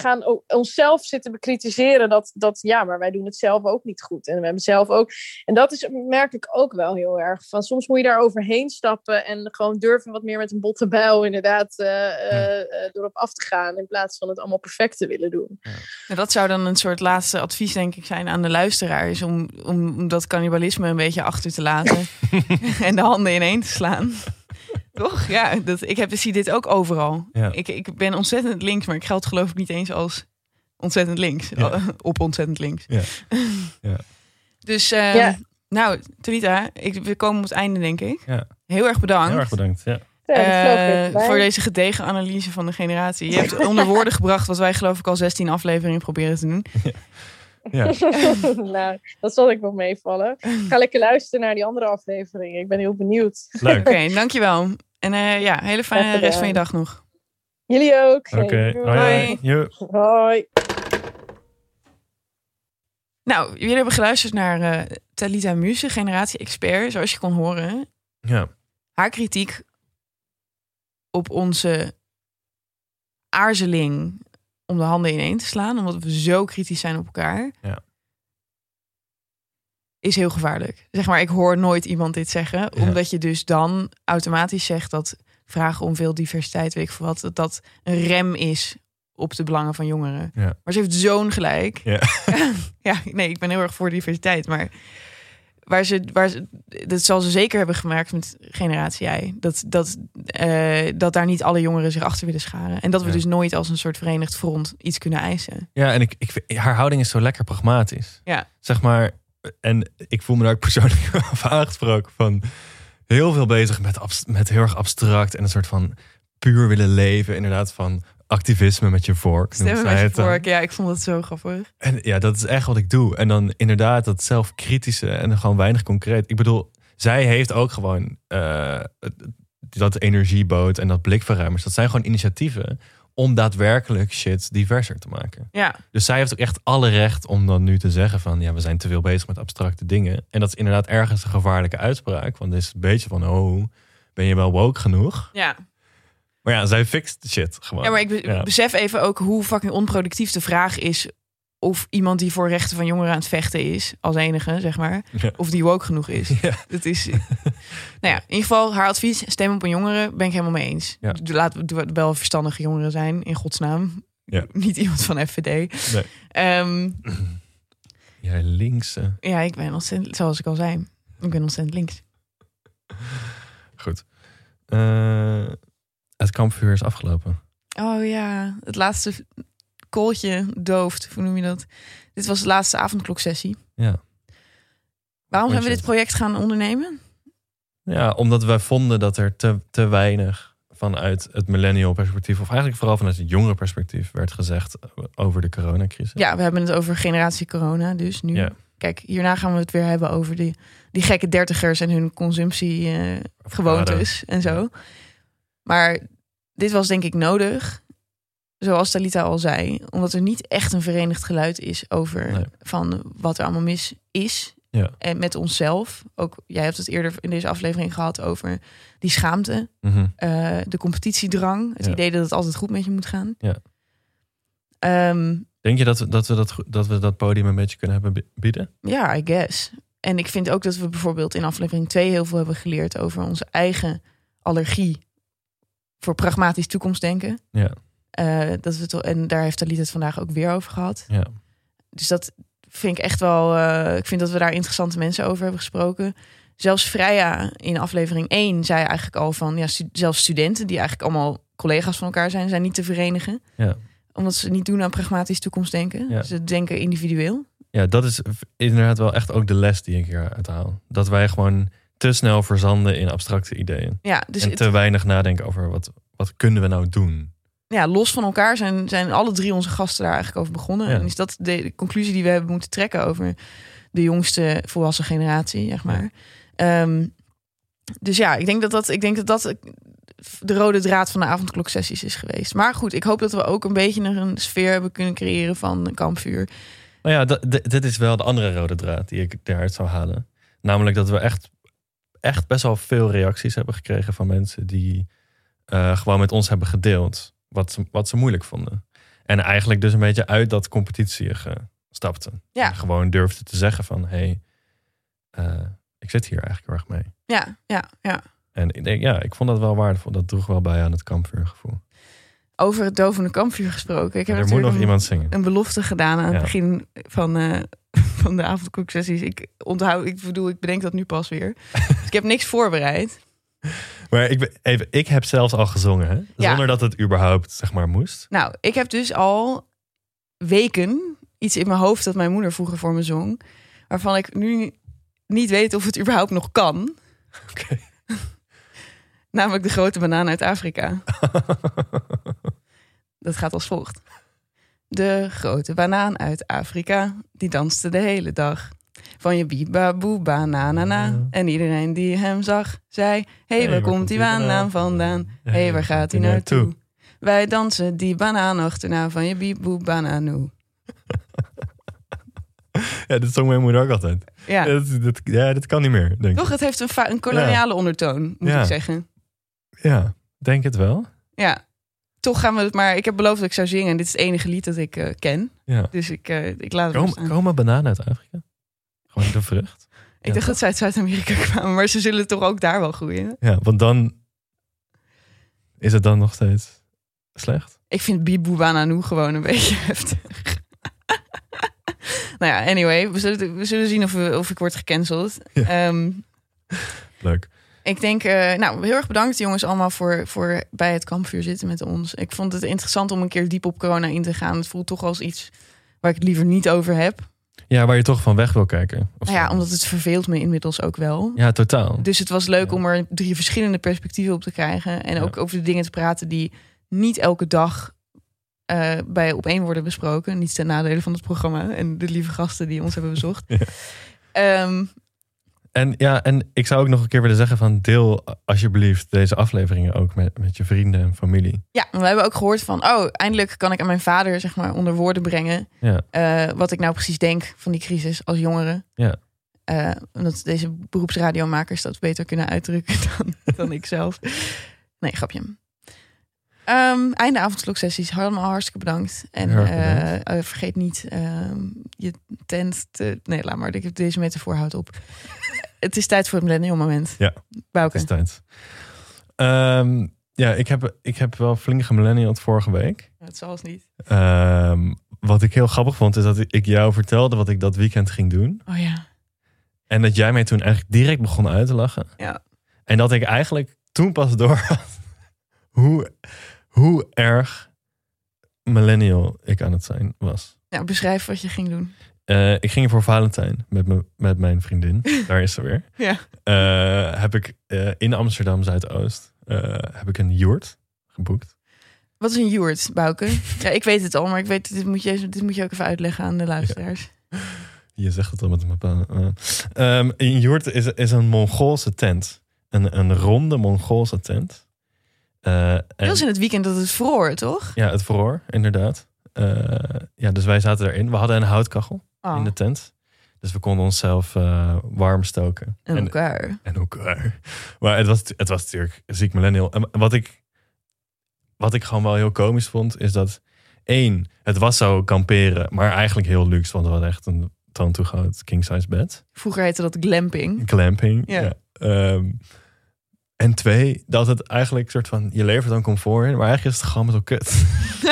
gaan o- onszelf zitten bekritiseren dat, dat ja, maar wij doen het zelf ook niet goed. En we hebben zelf ook. En dat is, merk ik ook wel heel erg. Van soms moet je daar overheen stappen en gewoon durven wat meer met een botte bijl inderdaad eh, eh, eh, erop af te gaan. In plaats van het allemaal perfect te willen doen. Nou, dat zou dan een soort laatste advies, denk ik, zijn aan de luisteraars. Om, om, om dat cannibalisme een beetje achter te laten. en de handen ineen te slaan. Toch? Ja, dat, ik heb, zie dit ook overal. Ja. Ik, ik ben ontzettend links, maar ik geld geloof ik niet eens als ontzettend links. Ja. Op ontzettend links. Ja. Ja. Dus, eh, Ja. nou, Talita, ik, we komen op het einde, denk ik. Ja. Heel erg bedankt. Heel erg bedankt. Ja. Eh, voor deze gedegen analyse van de generatie. Je hebt onder woorden gebracht wat wij geloof ik al 16 afleveringen proberen te doen. Ja. nou, dat zal ik wel meevallen. Ik ga lekker luisteren naar die andere afleveringen. Ik ben heel benieuwd. Leuk. Oké, dankjewel. En eh, ja, hele fijne rest van je dag nog. Jullie ook. Oké. Doei. Hoi. hoi. Nou, jullie hebben geluisterd naar eh Talita Muse, generatie expert, zoals je kon horen. Ja. Haar kritiek op onze aarzeling om de handen ineen te slaan, omdat we zo kritisch zijn op elkaar, Ja. is heel gevaarlijk. Zeg maar, ik hoor nooit iemand dit zeggen, Ja. omdat je dus dan automatisch zegt dat vragen om veel diversiteit, weet ik veel wat, dat dat een rem is op de belangen van jongeren. Ja. Maar ze heeft zo'n gelijk. Ja. ja, nee, ik ben heel erg voor diversiteit, maar waar ze, waar ze, dat zal ze zeker hebben gemerkt met generatie I. Dat, dat, eh, dat daar niet alle jongeren zich achter willen scharen. En dat we Ja. dus nooit als een soort verenigd front iets kunnen eisen. Ja, en ik, ik, vind- haar houding is zo lekker pragmatisch. Ja. Zeg maar, en ik voel me daar ook persoonlijk over aangesproken van heel veel bezig met, met heel erg abstract en een soort van puur willen leven. Inderdaad, van activisme met je vork. Stemmen met je dan. vork. Ja, ik vond het zo grappig. En ja, dat is echt wat ik doe. En dan inderdaad dat zelfkritische en gewoon weinig concreet. Ik bedoel, zij heeft ook gewoon eh, dat energieboot en dat blikverruimers. Dat zijn gewoon initiatieven om daadwerkelijk shit diverser te maken. Ja, Dus zij heeft ook echt alle recht om dan nu te zeggen van... ja, we zijn te veel bezig met abstracte dingen. En dat is inderdaad ergens een gevaarlijke uitspraak. Want het is een beetje van, oh, ben je wel woke genoeg? ja. Maar ja, zij fixt shit gewoon. ja maar ik be- Ja. besef even ook hoe fucking onproductief de vraag is... of iemand die voor rechten van jongeren aan het vechten is... als enige, zeg maar... Ja. of die woke genoeg is. Ja. Dat is. nou ja, in ieder geval haar advies: stem op een jongere. Ben ik helemaal mee eens. Ja. Laten we wel verstandige jongeren zijn, in godsnaam. Ja. Niet iemand van FVD. Nee. Ehm, Jij linkse. ja, ik ben ontzettend, zoals ik al zei, ik ben ontzettend links. Goed. Eh, het kampvuur is afgelopen. Oh ja, het laatste kooltje dooft. Hoe noem je dat? Dit was de laatste avondkloksessie. Ja. Waarom zijn we dit project gaan ondernemen? Ja, omdat wij vonden dat er te, te weinig vanuit het millennial perspectief... of eigenlijk vooral vanuit het jongere perspectief... werd gezegd over de coronacrisis. Ja, we hebben het over generatie corona. Dus nu, Ja. kijk, hierna gaan we het weer hebben over die, die gekke dertigers en hun consumptiegewoontes en zo. Maar dit was denk ik nodig, zoals Talita al zei, omdat er niet echt een verenigd geluid is over Nee. van wat er allemaal mis is. Ja. En met onszelf. Ook jij hebt het eerder in deze aflevering gehad over die schaamte, Mhm. eh, de competitiedrang, het Ja. idee dat het altijd goed met je moet gaan. Ja. Ehm, Denk je dat, we- dat, we dat, dat we dat podium een beetje kunnen hebben bi- bieden? Ja, I guess. En ik vind ook dat we bijvoorbeeld in aflevering 2 heel veel hebben geleerd over onze eigen allergie voor pragmatisch toekomstdenken. Ja. Eh, dat we toch, en daar heeft Talita het vandaag ook weer over gehad. Ja. Dus dat vind ik echt wel. eh, ik vind dat we daar interessante mensen over hebben gesproken. Zelfs Freya in aflevering 1 zei eigenlijk al van ja, stu- zelfs studenten die eigenlijk allemaal collega's van elkaar zijn, zijn niet te verenigen. Ja. Omdat ze niet doen aan pragmatisch toekomstdenken. Ja. Ze denken individueel. Ja, dat is inderdaad wel echt ook de les die ik hier uithaal. Dat wij gewoon te snel verzanden in abstracte ideeën. Ja, dus en het- te weinig nadenken over wat, wat kunnen we nou doen. ja, los van elkaar zijn, zijn alle drie onze gasten daar eigenlijk over begonnen. Ja. En is dat de, conclusie die we hebben moeten trekken over de jongste volwassen generatie, zeg maar. Ehm, dus ja, ik denk dat dat, ik denk dat dat de rode draad van de avondkloksessies is geweest. Maar goed, ik hoop dat we ook een beetje een sfeer hebben kunnen creëren van een kampvuur. Nou ja, dit dit is wel de andere rode draad die ik eruit zou halen. Namelijk dat we echt, echt best wel veel reacties hebben gekregen van mensen die eh, gewoon met ons hebben gedeeld wat ze, wat ze moeilijk vonden. En eigenlijk dus een beetje uit dat competitie stapten. Ja. En gewoon durfden te zeggen van, hé, hey, eh, ik zit hier eigenlijk heel erg mee. Ja, ja, ja. En ik denk, ja, ik vond dat wel waardevol. Dat droeg wel bij aan het kampvuurgevoel. Over het dovende kampvuur gesproken. Ik heb er moet natuurlijk nog een- iemand zingen. een belofte gedaan aan het Ja. begin van, eh, van de avondkoeksessies. Ik onthoud, ik bedoel, ik bedenk dat nu pas weer. dus ik heb niks voorbereid. Maar ik, ben- even, ik heb zelfs al gezongen, hè? Ja. zonder dat het überhaupt zeg maar moest. Nou, ik heb dus al weken iets in mijn hoofd dat mijn moeder vroeger voor me zong. Waarvan ik nu niet weet of het überhaupt nog kan. Oké. Namelijk de grote banaan uit Afrika. Dat gaat als volgt. De grote banaan uit Afrika, die danste de hele dag. Van je bibaboe bananana. En iedereen die hem zag, zei... Hé, hey, waar komt die banaan vandaan? Hé, hey, waar gaat hij naartoe? Wij dansen die banaan achterna van je bananoe. Ja, dat zong mijn moeder ook altijd. Ja, dat, dat, ja, dat kan niet meer, denk ik. toch? Het heeft een, een koloniale ondertoon, moet Ja. ik zeggen. Ja, denk het wel. Ja, toch gaan we het maar... Ik heb beloofd dat ik zou zingen en dit is het enige lied dat ik eh, ken. Ja. Dus ik, eh, ik laat het Kom, komen bananen uit Afrika? Gewoon de vrucht? Ik dacht dat ze uit Zuid-Amerika kwamen, maar ze zullen toch ook daar wel groeien. Ja, want dan is het dan nog steeds slecht. Ik vind Bibu Bananu gewoon een beetje heftig. nou ja, anyway, we zullen, we zullen zien of, we, of ik word gecanceld. Ja. Ehm, Leuk. Ik denk, eh, nou, heel erg bedankt jongens allemaal voor, voor bij het kampvuur zitten met ons. Ik vond het interessant om een keer diep op corona in te gaan. Het voelt toch als iets waar ik het liever niet over heb. Ja, waar je toch van weg wil kijken. Of Nou ja, omdat het verveelt me inmiddels ook wel. Ja, totaal. Dus het was leuk Ja. om er drie verschillende perspectieven op te krijgen. En Ja. ook over de dingen te praten die niet elke dag eh, bij op één worden besproken. Niet ten nadele van het programma en de lieve gasten die ons hebben bezocht. Ja. Ehm, En ja, en ik zou ook nog een keer willen zeggen van deel alsjeblieft deze afleveringen ook met, met je vrienden en familie. ja, we hebben ook gehoord van, oh, eindelijk kan ik aan mijn vader zeg maar onder woorden brengen Ja, eh, wat ik nou precies denk van die crisis als jongere. Ja. Eh, omdat deze beroepsradiomakers dat beter kunnen uitdrukken dan, dan ik zelf. Nee, grapje. Ehm, einde avondkloksessies. Allemaal hartstikke bedankt. En eh, eh, vergeet niet ehm, je tent te... Nee, laat maar. Ik- Deze metafoor houdt op. het is tijd voor het millennial moment. Ja. Bouke. het is tijd. Ehm, ja, ik heb, ik heb wel flink gemillenniald vorige week. Het zal niet. Wat ik heel grappig vond, is dat ik jou vertelde wat ik dat weekend ging doen. Oh ja. En dat jij mij toen eigenlijk direct begon uit te lachen. Ja. En dat ik eigenlijk toen pas door had hoe, hoe erg millennial ik aan het zijn was. Nou, beschrijf wat je ging doen. Eh, ik ging voor Valentijn met, me, met mijn vriendin. Daar is ze weer. Ja. Eh, heb ik eh, in Amsterdam Zuidoost heb ik een yurt geboekt. Wat is een joert, Bouke? ja, ik weet het al, maar ik weet, dit, moet je, dit moet je ook even uitleggen aan de luisteraars. Je zegt het al met een bepaalde. eh. Ehm, een yurt is, is een Mongoolse tent. Een, een ronde Mongoolse tent. Eh, en- Dat was in het weekend dat het vroor, toch? Ja, het vroor, inderdaad. Eh, ja, dus wij zaten erin. We hadden een houtkachel Oh, in de tent. Dus we konden onszelf eh, warm stoken. en elkaar. en elkaar. Maar het was, het was natuurlijk ziek millennial. En wat ik, wat ik gewoon wel heel komisch vond, is dat één, het was zo kamperen, maar eigenlijk heel luxe, want we hadden echt een toon toegehouden king size bed. Vroeger heette dat glamping. Glamping. Ja. Ja. Ehm, en twee, dat het eigenlijk soort van, je levert dan comfort in, maar eigenlijk is het gewoon zo kut.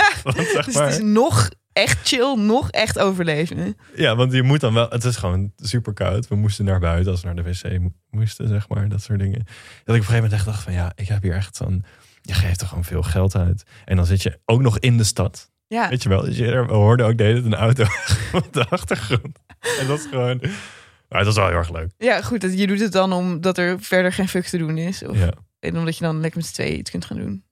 Want zeg Dus het is nog echt chill, nog echt overleven. Ja, want je moet dan wel. Het is gewoon super koud. We moesten naar buiten als we naar de wc mo- moesten, zeg maar. Dat soort dingen. Dat ik op een gegeven moment echt dacht van ja, ik heb hier echt zo'n. Je geeft er gewoon veel geld uit. En dan zit je ook nog in de stad. Ja, Weet je wel? Dus je, we hoorden ook de hele tijd een auto op de achtergrond. en dat is gewoon... Maar dat is wel heel erg leuk. Ja, goed. dat- Je doet het dan omdat er verder geen fuck te doen is. Of, Ja. En omdat je dan lekker met z'n tweeën iets kunt gaan doen.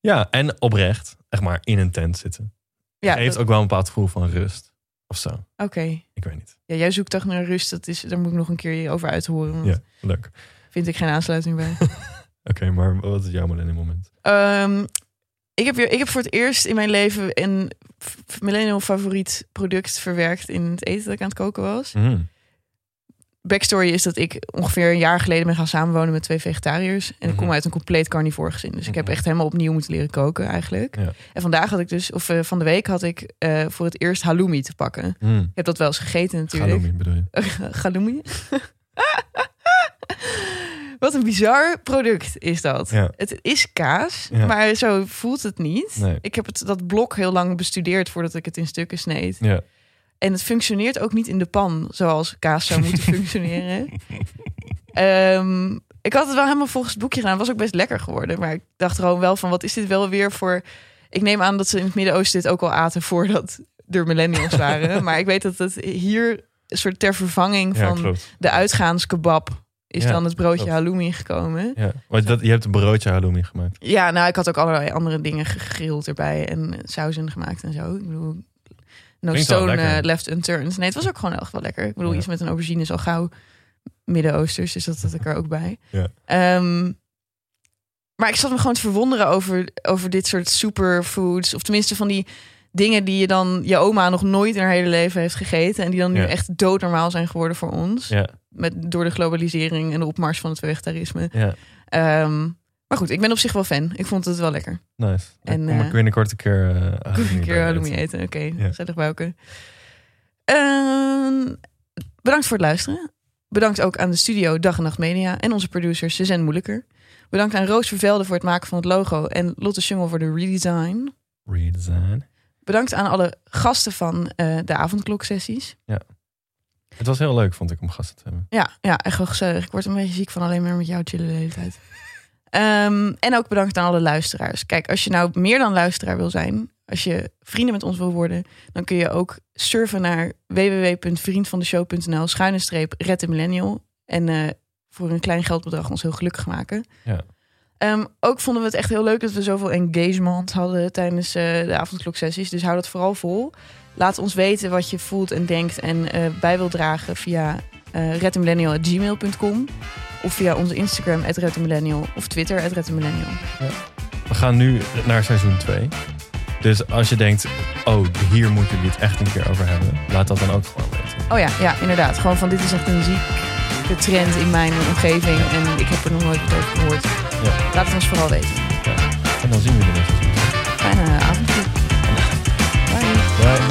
ja, en oprecht, echt maar in een tent zitten. Ja, Geeft dat- ook wel een bepaald gevoel van rust. Of zo. oké. Ik weet niet. Ja, jij zoekt toch naar rust. Dat is, daar moet ik nog een keer over uithoren. Want Ja, leuk. vind ik geen aansluiting bij. Oké, maar wat is jouw millennium moment? Ehm, ik, heb weer, ik heb voor het eerst in mijn leven een millennial favoriet product verwerkt in het eten dat ik aan het koken was. Mhm. Backstory is dat ik ongeveer een jaar geleden ben gaan samenwonen met twee vegetariërs. En ik kom Mhm. uit een compleet carnivore gezin. Dus ik heb Mhm. echt helemaal opnieuw moeten leren koken eigenlijk. Ja. En vandaag had ik dus, of eh, van de week had ik eh, voor het eerst halloumi te pakken. Mhm. Ik heb dat wel eens gegeten natuurlijk. Halloumi bedoel je? Halloumi. Wat een bizar product is dat. Ja. Het is kaas, Ja. maar zo voelt het niet. Nee. Ik heb het, dat blok heel lang bestudeerd voordat ik het in stukken sneed. Ja. En het functioneert ook niet in de pan zoals kaas zou moeten functioneren. Ehm, ik had het wel helemaal volgens het boekje gedaan. Het was ook best lekker geworden. Maar ik dacht gewoon wel van, wat is dit wel weer voor... Ik neem aan dat ze in het Midden-Oosten dit ook al aten voordat er millennials waren. maar ik weet dat het hier een soort ter vervanging Ja, van klopt. de uitgaanskebab is Ja, dan het broodje klopt. halloumi gekomen. Ja. Want dat, je hebt een broodje halloumi gemaakt. Ja, nou, ik had ook allerlei andere dingen gegrild erbij en sauzen gemaakt en zo. Ik bedoel, no Klinkt stone eh, left unturned. Nee, het was ook gewoon echt wel lekker. Ik bedoel, Ja. iets met een aubergine is al gauw Midden-Oosters, dus dat had ik er ook bij. Ja. Ehm, maar ik zat me gewoon te verwonderen over, over dit soort superfoods. Of tenminste van die dingen die je dan je oma nog nooit in haar hele leven heeft gegeten. En die dan nu Ja. echt doodnormaal zijn geworden voor ons. Ja, Met, door de globalisering en de opmars van het vegetarisme. ja. Ehm, maar goed, ik ben op zich wel fan. Ik vond het wel lekker. Nice. En, kom eh, ik binnenkort een keer uh, een keer halloumi eten. Oké, Ja. gezellig bouken. Ehm, bedankt voor het luisteren. Bedankt ook aan de studio Dag en Nacht Media en onze producer Suzanne Moeilijker. Bedankt aan Roos Vervelde voor het maken van het logo en Lotte Sungel voor de redesign. Redesign. Bedankt aan alle gasten van eh, de avondkloksessies. Het was heel leuk, vond ik, om gasten te hebben. Ja, ja, echt wel gezellig. Ik word een beetje ziek van alleen maar met jou chillen de hele tijd. Ehm, en ook bedankt aan alle luisteraars. Kijk, als je nou meer dan luisteraar wil zijn, als je vrienden met ons wil worden, dan kun je ook surfen naar www.vriendvandeshow.nl schuine streep Red Millennial. En eh, voor een klein geldbedrag ons heel gelukkig maken. Ja. Ehm, ook vonden we het echt heel leuk dat we zoveel engagement hadden tijdens eh, de avondkloksessies. Dus hou dat vooral vol. Laat ons weten wat je voelt en denkt en eh, bij wil dragen via uh, redmillennial.gmail.com of via onze Instagram @redmillennial of Twitter @redmillennial. We gaan nu naar seizoen 2. Dus als je denkt, oh, hier moeten jullie het echt een keer over hebben, laat dat dan ook gewoon weten. Oh ja, ja, inderdaad. Gewoon van dit is echt een zieke trend in mijn omgeving en ik heb er nog nooit over gehoord. Ja. Laat het ons vooral weten. En dan zien we jullie 2. Fijne avond. Bye. Bye.